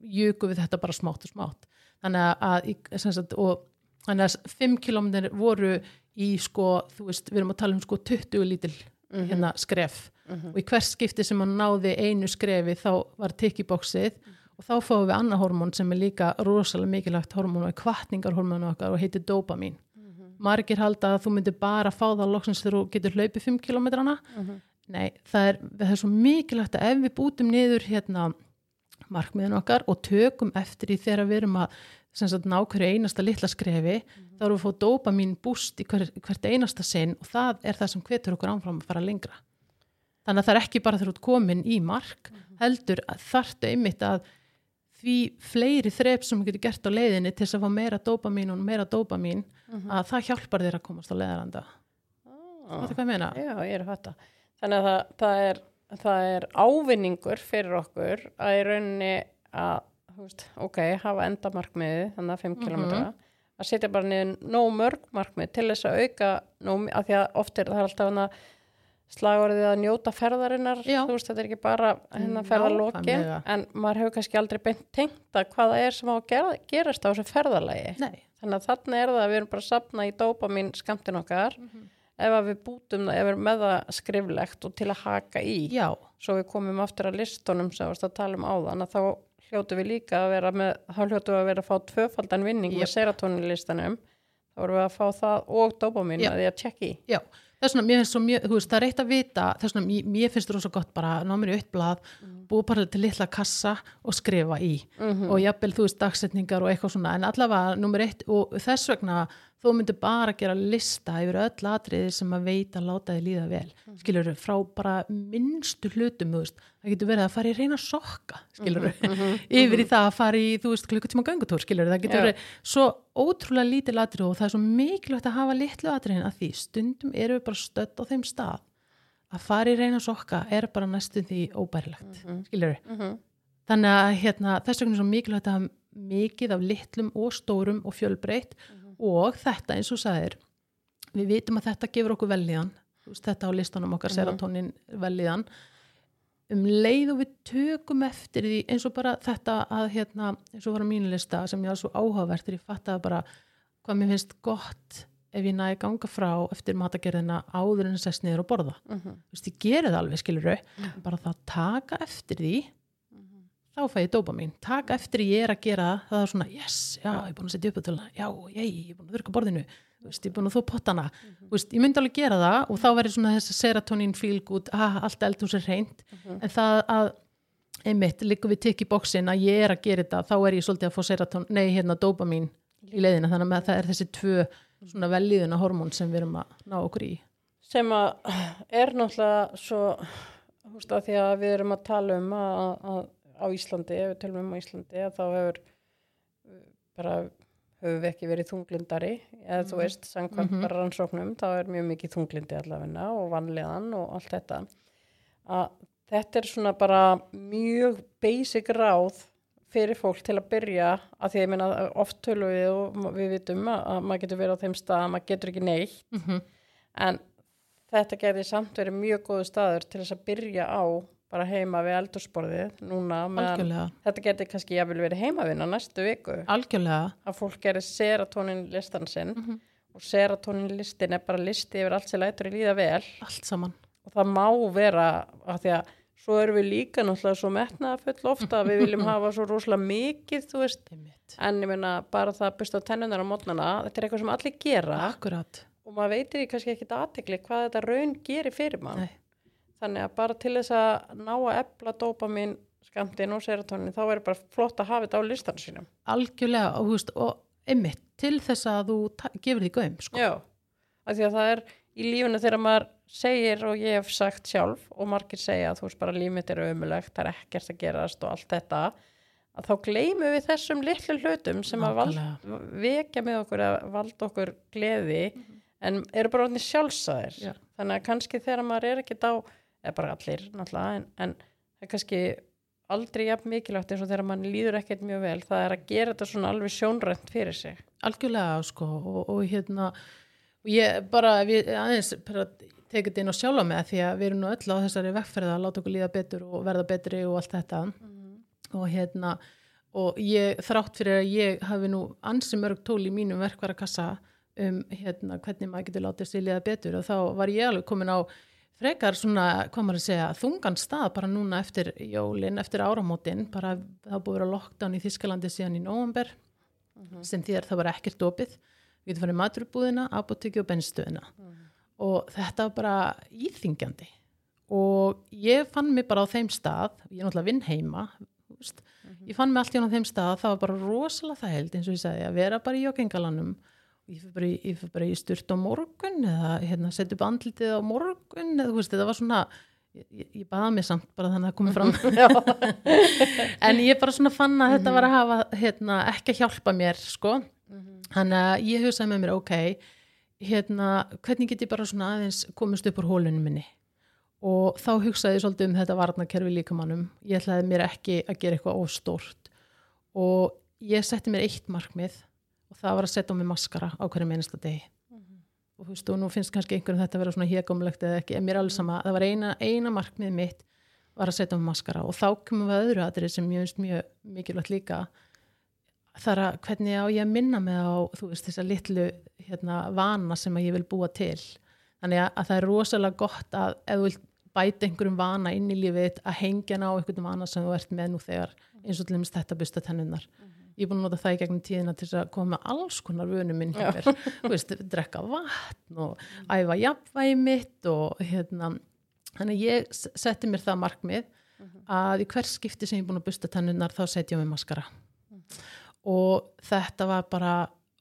jöku við þetta bara smátt og smátt. Þannig að, sagt, og, þannig að 5 km voru í sko, veist, við erum að tala um sko 20 lítil hérna skref. Og í hvers skipti sem hann náði einu skrefi þá var tikkibóksið og þá fáum við annað hormón sem er líka rosalega mikilvægt hormón og er kvartningarhormón okkar og heitir dopamin margir halda að þú myndir bara fá það loksins þegar þú getur hlaupið 5 kilometrana nei, það er, það er svo mikilvægt að ef við bútum niður hérna markmiðin okkar og tökum eftir í þegar við erum að sagt, ná hverju einasta litla skrefi þá erum við að fá dopamin búst í hver, hvert einasta sinn og það er það sem hvetur okkur ánfram að fara lengra þannig að það er ekki bara ert komin í mark heldur að þarftu einmitt að því fleiri þreip sem getur gert á leiðinni til þess að fá meira dopamin og meira dopamin að það hjálpar þér að komast á leiðaranda Ah. Þetta hvað ég meina? Já, ég er að fatta. Þannig að það, það, er, það er ávinningur fyrir okkur að í rauninni að, veist, ok, hafa endamarkmiði, þannig að 5 km, að setja bara niður nóg mörg markmið til þess að auka nóg, að því að oft er það alltaf hana slagorðið að njóta ferðarinnar, Já. þú veist, þetta er ekki bara hérna ferðalókin, Nákvæmlega. en maður hefur kannski aldrei beint tengt að hvað það er sem á að gera, gerast á þessu ferðalagi. Nei, Þannig að þarna er það að við erum bara sapna í dópamin skamtin okkar Mhm. Ef við bútum það, ef við erum með það skriflegt og til að haka í já, svo við komum aftur að listunum sem við varst að tala um áðan að þá hljótu við líka að vera með, þá hljótu við að vera að fá tvöfaldan vinning Jöp. með serotoninlistanum. Þá vorum við að fá það og dopamin Já. að því að tjekka í. Já. Þess vegna, mér finnst svo mjög, þú veist, það er eitt að vita þess vegna, mér, mér finnst það rosa gott bara ná mér í eitt blað, búið bara til litla kassa og skrifa í. Og jafnvel, þú veist, dagsetningar og eitthvað svona. En allavega, nummer eitt, og þess vegna þú myndir bara gera lista yfir öll atriði sem að veita að láta þið líða vel, skilur frá bara minnstu hlutum, það getur verið að fara í reyna sokka, skilur yfir í það að fara í, þú veist, klukkutíma göngutúr, skilur það getur Já. verið svo ótrúlega lítið atrið og það er svo mikilvægt að hafa litlu atriðin að því. Stundum erum við bara stödd á þeim stað. Að fara í reyna sokka er bara næstum því óbærilegt, skilur Mhm. þannig að hérna, þess vegna er svo mikilvægt að hafa mikið af litlum og stórum og fjölbreytt og þetta eins og sagðir við vitum að þetta gefur okkur velíðan þetta á listanum okkar serotonin velíðan um leið og við tökum eftir því eins og bara þetta að hérna, eins og var á mínu lista sem ég var svo áhugavert þegar ég fattaði bara hvað mér finnst gott ef ég næði ganga frá eftir matagerðina áður en sest niður og borða. Mhm. þú veist, ég geri það alveg, skilur bara það að taka eftir því þá fæ ég dópa mín taka eftir ég er að gera það er svona, yes, já, ég er búin að setja upp já, ég, ég er búin að þurka borðinu veist, ég er búin að þó pottana. Þú veist, ég myndi alveg gera það og þá verður svona þessi serotonin feel good, ah, allt eldhús er reynd en það að einmitt, líka við tikk í bóksin að ég er að gera þetta þá er ég svolítið að fá seroton, nei, hérna dópamin í leiðina, þannig að það er þessi tvö svona velíðuna hormón sem við erum að ná okkur í. Sem að er náttúrulega svo á Íslandi, ef við tölum um á Íslandi að þá hefur uh, bara höfum við ekki verið þunglindari. Eða þú veist, samkvæmt bara rannsóknum þá er mjög mikið þunglindi allavegna og vanlegan og allt þetta. Að þetta er svona bara mjög basic ráð fyrir fólk til að byrja að því að ég meina oft tölum við og við vitum að, að maður getur verið á þeim stað að maður getur ekki neitt. Mm en þetta gerði samt verið mjög góðu staður til þess að byrja á bara heima við eldursporðið núna þetta gerði kannski jafnvel verið heimavinna næstu viku. Algjörlega. Að fólk gerði serotonin listan sinn Mhm. og serotonin listin er bara listi yfir allt sem lætur í líða vel. Allt saman. Og það má vera að því að svo erum við líka náttúrulega svo metnaða full ofta við viljum (laughs) hafa svo rosalega mikið þú veist, en ég meina bara það að busta tennunar á mótnana, þetta er eitthvað sem allir gera. Akkurat, og maður veitir því kannski ekkit aðtekli hvað þetta raun gerir fyrir mann. Nei. Þannig að bara til þess að ná að efla dópamin skamtinn og serotonin þá er bara flott að hafa þetta á listan sínum algjörlega og, veist, og einmitt til þess að þú gefur því gaum sko. Já, af því að það er í lífunu þegar maður segir og ég hef sagt sjálf og margir segja að þú veist bara líf mitt er ömulegt, það er ekkert að gerast og allt þetta að þá gleymum við þessum litlu hlutum sem að val, vekja með okkur að valda okkur gleði en eru bara orðinni sjálfsæðir Já. þannig að kannski þegar maður er ekkert á eða bara allir náttúrulega en, en það er kannski aldrei jafn mikilvægt eins og þegar mann líður ekkert mjög vel það er að gera þetta svona alveg sjónrænt fyrir sig. Algjörlega sko og, og hérna og ég bara við aðeins bara tekið þetta inn á sjálfa með því að við erum nú öll á þessari vekkferða að láta okkur líða betur og verða betri og allt þetta. Og hérna og ég þrátt fyrir að ég hafi nú ansi mörg tól í mínum verkvarakassa um hérna hvernig maður getur látið sér líða betur og þá var ég alveg komin á frekar svona, hvað maður að segja, þungan stað bara núna eftir jólin, eftir áramótin. Bara það búið að vera lockdown í Þískalandi síðan í nóvember sem þýðar það var ekkert opið. Við getum farið maturbúðina, apotekki og bennstöðina og þetta var bara íþingjandi og ég fann mig bara á þeim stað ég er náttúrulega vinn heima þú veist. ég fann mig allt í hann á þeim stað það var bara rosalega held eins og ég sagði að vera bara í joggingalanum ég fyrir bara, ég fyrir bara í sturt á morgun eða hérna, setja upp andlitið á morgun eða þú veist, þetta var svona ég, ég, ég baða mig samt bara þannig að komið fram. (laughs) En ég bara svona fann að þetta var að hafa hérna, ekki að hjálpa mér sko. Þannig að ég hugsaði með mér ok, hérna hvernig get ég bara svona aðeins komist upp úr hólunum minni? Og þá hugsaði ég svolítið um þetta varnakerfi líkamannum ég ætlaði mér ekki að gera eitthvað óstórt og ég setti mér eitt markmið og það var að setja á mig maskara á hverjum einasta degi. Og þú veist, og nú finnst kannski einhverjum þetta að vera svona hégumlegt eða ekki, en mér er alveg sama, það var eina, eina markmið mitt var að setja á mig maskara. Og þá komum við að öðru aðrið sem ég finnst mjög mikilvægt líka. Það er að hvernig á ég að minna mig á þú veist þessa litlu hérna, vana sem að ég vil búa til. Þannig að, að það er rosalega gott að ef þú vilt bæta einhverjum vana inn í lífið að hengja ná einhverjum vana sem þú ert með nú þegar eins og til dæmis þetta busta tennunnar ég er búin að nota það í gegnum tíðina til að koma alls konar vönum minn hjá mér. Veist, drekka vatn og æfa jafnvægi mitt og hérna þannig ég setti mér það markmið að í hvers skipti sem ég er búin að busta tennunnar þá setja ég mig maskara. Og þetta var bara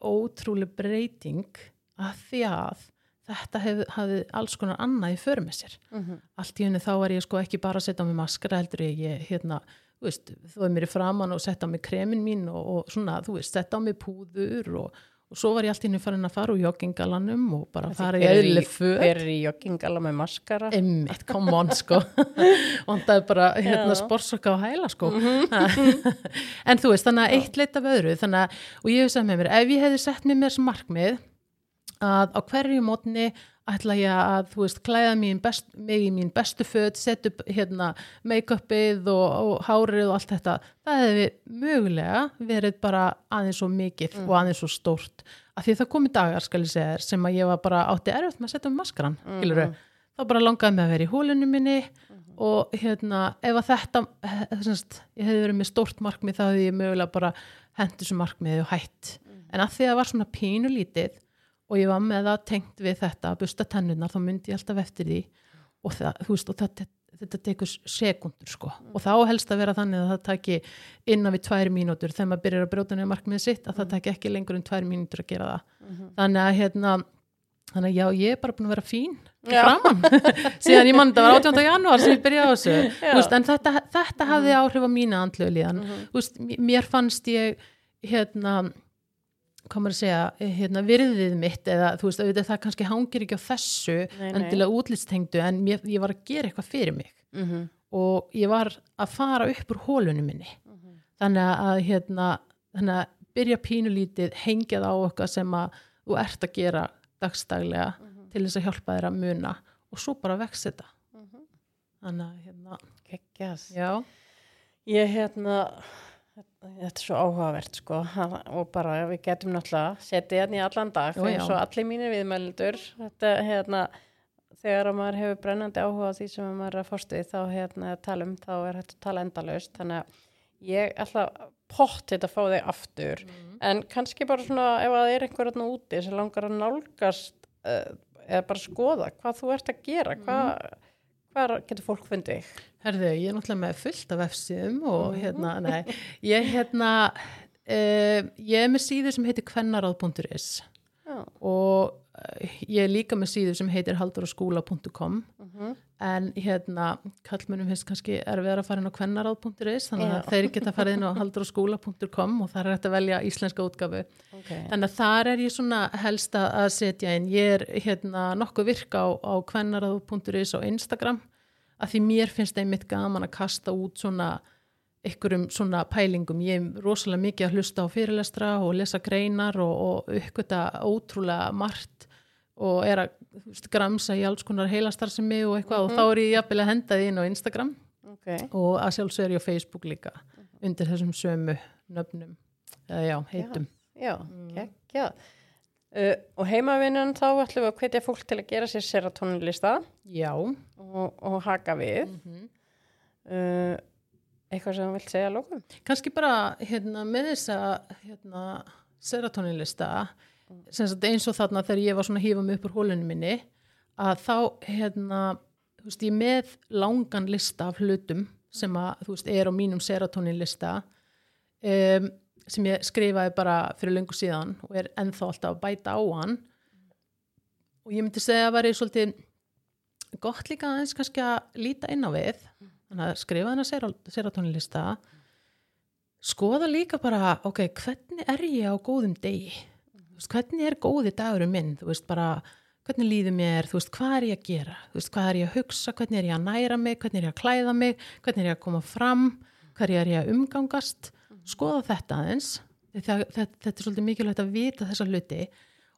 ótrúlega breyting að því að þetta hef, hafði alls konar annað í för með sér. Allt í henni þá var ég sko ekki bara að setja á mig maskara heldur ég, ég hérna, veist, þú er mér í framann og setja á mig kremin mín og, og svona, þú veist, setja á mig púður og, og svo var ég allt í henni farin að fara úr joggingalanum og bara fara í eðlileg föt. Hver er í joggingala með maskara? Emmitt, come on sko. (laughs) Vandaði bara hérna sporsokka á hæla sko. (laughs) En þú veist, þannig að eitt leitt af öðru þannig að, og ég hef sagt með mér ef ég hefði sett mér mér sem markmið að á hverju mótni ætla ég að, þú veist, klæða mín best, mig í mín bestu föt, setja upp hérna make-upið og, og hárið og allt þetta, það hefði mögulega verið bara aðeins svo mikið og aðeins svo stórt, af því það komi dagar skal ég segja þér, sem að ég var bara átti erfitt með að setja um maskaran, mm þá bara langaði mig að vera í hólunum minni og hérna, ef að þetta eh, semst, ég hefði verið með stórt markmið þá hefði ég mögulega bara hendi þessu markmiði og hætt, en að því að það var svona pínulítið og ég var með það tengt við þetta að busta tennunar þá myndi ég alltaf eftir því. Og það, veist, og það, þetta tekur sekundur sko. Og þá helst að vera þannig að það taki innan við tvær mínútur þegar maður byrjar að brjóta niður markmiðið sitt að það taki ekki lengur en tvær mínútur að gera það. Þannig að hérna þannig að já, ég er bara búin að vera fín framann (laughs) síðan ég mann þetta var 18. janúar sem ég byrjaði á þessu. Veist, en þetta, þetta hafði áhrif á mína andlegu líðan. Þú veist, m- mér fannst ég hérna maður að segja, hérna, virðið mitt eða þú veist, auðvitað, það kannski hangir ekki á þessu Nei, nei. endilega útlitstengdu en mér, ég var að gera eitthvað fyrir mig. Mm -hmm. og ég var að fara upp úr hólunum minni. Þannig að hérna þannig að byrja pínulítið hengjað á eitthvað sem að þú ert að gera dagstaglega til þess að hjálpa þér að muna. Og svo bara vex þetta. Þannig að hérna. Gekkas. já, Ég hérna, þetta er svo áhugavert sko. Og bara við getum náttúrulega setið hérna í allan dag eins og allir mínir viðmælendur. Þetta hérna þegar að maður hefur brennandi áhuga á því sem maður er að fórstu við þá hérna að tala um þá er hægt að tala endalaust. Þannig að ég ætla pott þetta að fá þig aftur. En kannski bara svona ef að það er einhver hérna úti sem langar að nálgast uh, eða bara skoða hvað þú ert að gera hvað, Hvar getur fólk fundið? Herðu, ég er náttúrulega með fullt af F-síðum og hérna, nei, ég hérna, uh, ég er með síður sem heitir kvennaráð.is Já. og uh, ég er líka með síður sem heitir halduraskúla.com Mhm. En hérna, kallmennum finnst kannski erfiðar að fara inn á kvennaráð.is þannig að þeir geta farið inn á halduraskúla.com og það er hægt að velja íslenska útgafu Okay. Þannig að þar er ég svona helst að setja inn. Ég er hérna nokkuð virka á, á kvennarað.is á Instagram að því mér finnst einmitt gaman að kasta út svona ykkurum svona pælingum. Ég er rosalega mikið að hlusta á fyrirlestra og lesa greinar og, og uppgöta ótrúlega margt og er að gramsa í alls konar heilastarðsemi og eitthvað og þá er ég jafnvel að henda því inn á Instagram Okay. og að sjálfsög er ég á Facebook líka undir þessum sömu nöfnum eða já, heitum. Já, geggja. Uh, og heimavinnan þá ætlum við að hvetja fólk til að gera sér serotoninlista Já. og, og haka við. Mhm. Uh, eitthvað sem þú vilt segja lókum? kannski bara hérna, með þessa hérna, sagt, eins og þarna þegar ég var svona að hífa mig upp úr hólunum minni að þá hérna, þú veist, ég með langan lista af hlutum sem að, þú veist, er á mínum serotoninlista um, sem ég skrifaði bara fyrir löngu síðan og er ennþá alltaf að bæta á hann. Og ég myndi segja að veri svolítið gott líka aðeins kannski að líta inn á við þannig að skrifa þennan sero- serotoninlista skoða líka bara ok, hvernig er ég á góðum degi veist, hvernig er góði dagurum minn? Þú veist bara, hvernig líður mér? Þú veist, hvað er ég að gera, þú veist, hvað er ég að hugsa? Hvernig er ég að næra mig, hvernig er ég að klæða mig? Hvernig er ég að koma fram? Hvernig er ég að umgangast? Skoða þetta aðeins. Þetta, þetta, þetta er svolítið mikilvægt að vita þessa hluti.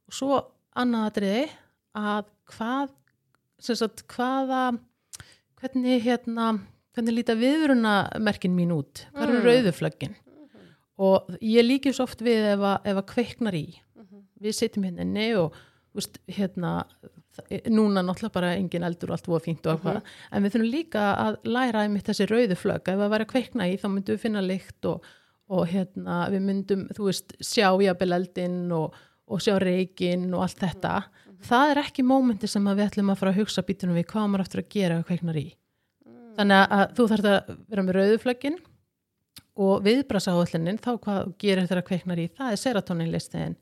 Og svo annað atriði að hvað sem sagt, hvaða hvernig hérna hvernig líta viðrunamerkin mín út? Hvað eru Mm. rauðuflöggin og ég svo oft við ef að, ef að kveiknar í við sitjum hérna inni og veist, hérna, það- núna náttúrulega bara engin eldur og allt voða fínt og eitthvað. En við þurfum líka að læra einmitt þessi rauðu flögg. Ef að kveikna í þá myndum við finna lykt og, og hérna, við myndum veist, sjá jafnvel eldinn og, og sjá reikinn og allt þetta. Það er ekki mómenti sem við ætlum að fara að hugsa býtunum við hvað maður aftur að gera það kveiknar í. Þannig að þú þarf að vera með rauðu flöggin og viðbrasáallunin þá hvað gerir þegar kveiknar í það er serotoninlistiðin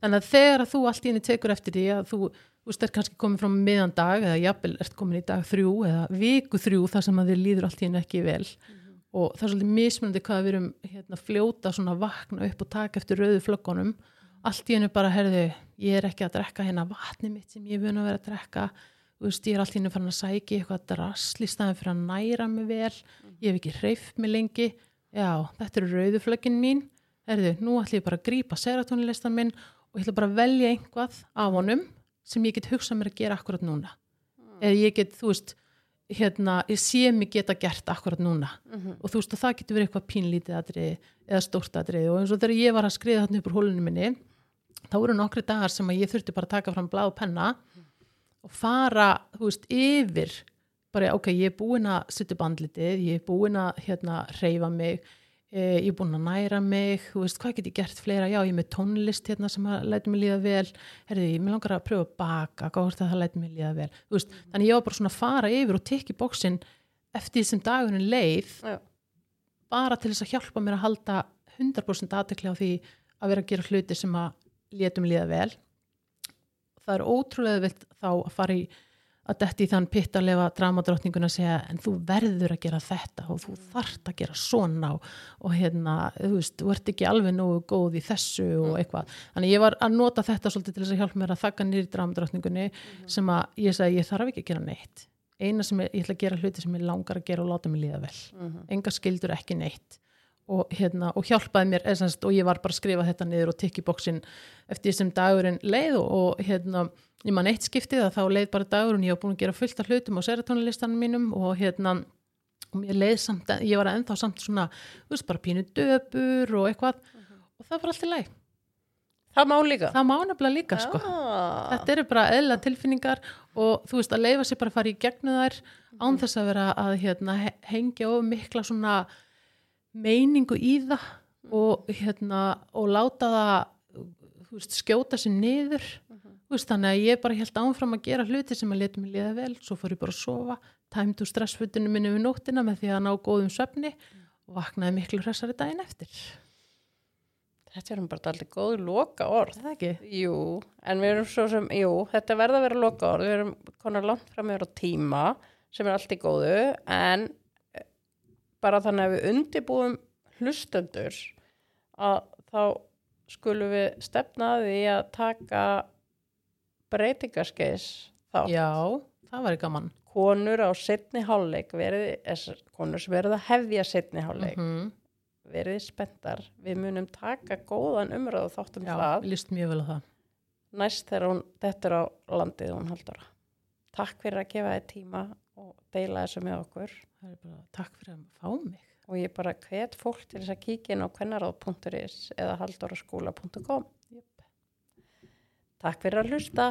þannig að þegar að þú allt í henni tekur eftir því að þú, þú veist, er kannski komin frá miðan dag eða jafnvel ert komin í dag þrjú eða viku þrjú þar sem að þér líður allt í henni ekki vel. Og það er svolítið mismunandi hvað við erum hérna, fljóta svona vakna upp og taka eftir rauðu flöggunum. Allt í henni bara, herðu, ég er ekki að drekka hérna vatni mitt sem ég búin að vera að drekka. Þú veist, ég er allt í henni farin að sækja í eitthvað drasl í staðin fyrir að næra mig vel. Ég hef ekki hreift mig lengi. Já, þetta eru rauðuflöggin mín herðu, nú ætlum ég bara að grípa serotoninlistan minn og ég ætla bara að velja einhvað af honum sem ég get hugsað mér að gera akkurat núna. Eða ég get, þú veist hérna, ég sé mig geta gert akkurat núna. Og þú veist, og það getur verið eitthvað pínlítið atriði eða stórt atriði. Og eins og þegar ég var að skriða þarna upp úr hólunum minni þá voru nokkri dagar sem að ég þurfti bara að taka fram blá og penna og fara, þú veist, yfir bara, ok, ég er búin að setja upp andlitið, ég er búin að hérna, reyfa mig, ég er búin að næra mig, veist, hvað get ég gert fleira, já, ég er með tónlist hérna sem að læti mig líða vel, herði, ég mig langar að pröfa að baka, hvað hvort að það læti mig líða vel, veist, þannig ég var bara svona að fara yfir og tekja bóksinn eftir því sem dagurinn leið, Já. bara til þess að hjálpa mér að halda 100% aðtekli á því að vera að gera hluti sem að létum líða vel. Það er ótrúlega vilt þá að fara í að detti þann pitt að lefa dramadrottninguna að segja en þú verður að gera þetta og þú þarft að gera svona og, og hérna, þú veist, þú ert ekki alveg nógu góð í þessu og eitthvað. Þannig ég var að nota þetta svolítið til þess að hjálpa mér að þakka nýri dramadrottningunni sem að ég sagði, ég þarf ekki að gera neitt. Eina sem ég, ég ætla að gera hluti sem ég langar að gera og láta mig líða vel. Enga skildur ekki neitt og, hérna, og hjálpaði mér eða, og ég var bara að skrifa þetta niður og tikki bóksin eftir því sem dagurinn leið og, og hérna, ég man eitt skiptið að þá leið bara dagurinn, ég var búin að gera fullt af hlutum á serotonilistanum mínum og hérna og mér leið samt, ég var ennþá samt svona, þú veist, bara pínu döpur og eitthvað og það var allt í læg Það má líka. það má nefnilega líka sko Ah. þetta eru bara eðla tilfinningar og þú veist að leifa sér bara að fara í gegnum þær án þess að vera að hérna, he- hengja of mikla svona meiningu í það og hérna og láta það veist, skjóta sér niður Þú veist, þannig að ég bara held áfram að gera hluti sem að leta mig liða vel, svo fór ég bara að sofa, tæmdu stressfutinu minni við nóttina með því að ná góðum svefni og vaknaði miklu hressari daginn eftir. Þetta er um bara alltaf góð loka orð. Það ekki? Jú, en við erum svo sem, jú, þetta verða að vera loka orð, við erum konar langt fram yfir á tíma sem er allt í góðu, en bara þannig að við undibúum hlustendur að þá skulum við stefna að að taka breytingaskeis þá. Já, það var gaman. Konur á setni hálfleik, er, konur sem verið að hefja setni hálfleik, Mm verið spenntar, við munum taka góðan umræðu þáttum Já, það líst mjög vel á það. næst þegar hún dettur á landið hún haldur takk fyrir að gefa þið tíma og deila þessu með okkur Það er bara takk fyrir að fá mig. og ég bara hvet fólk til þess að kíkja inn á kvennaráð.is eða haldoraskóla.com Jöp. Takk fyrir að hlusta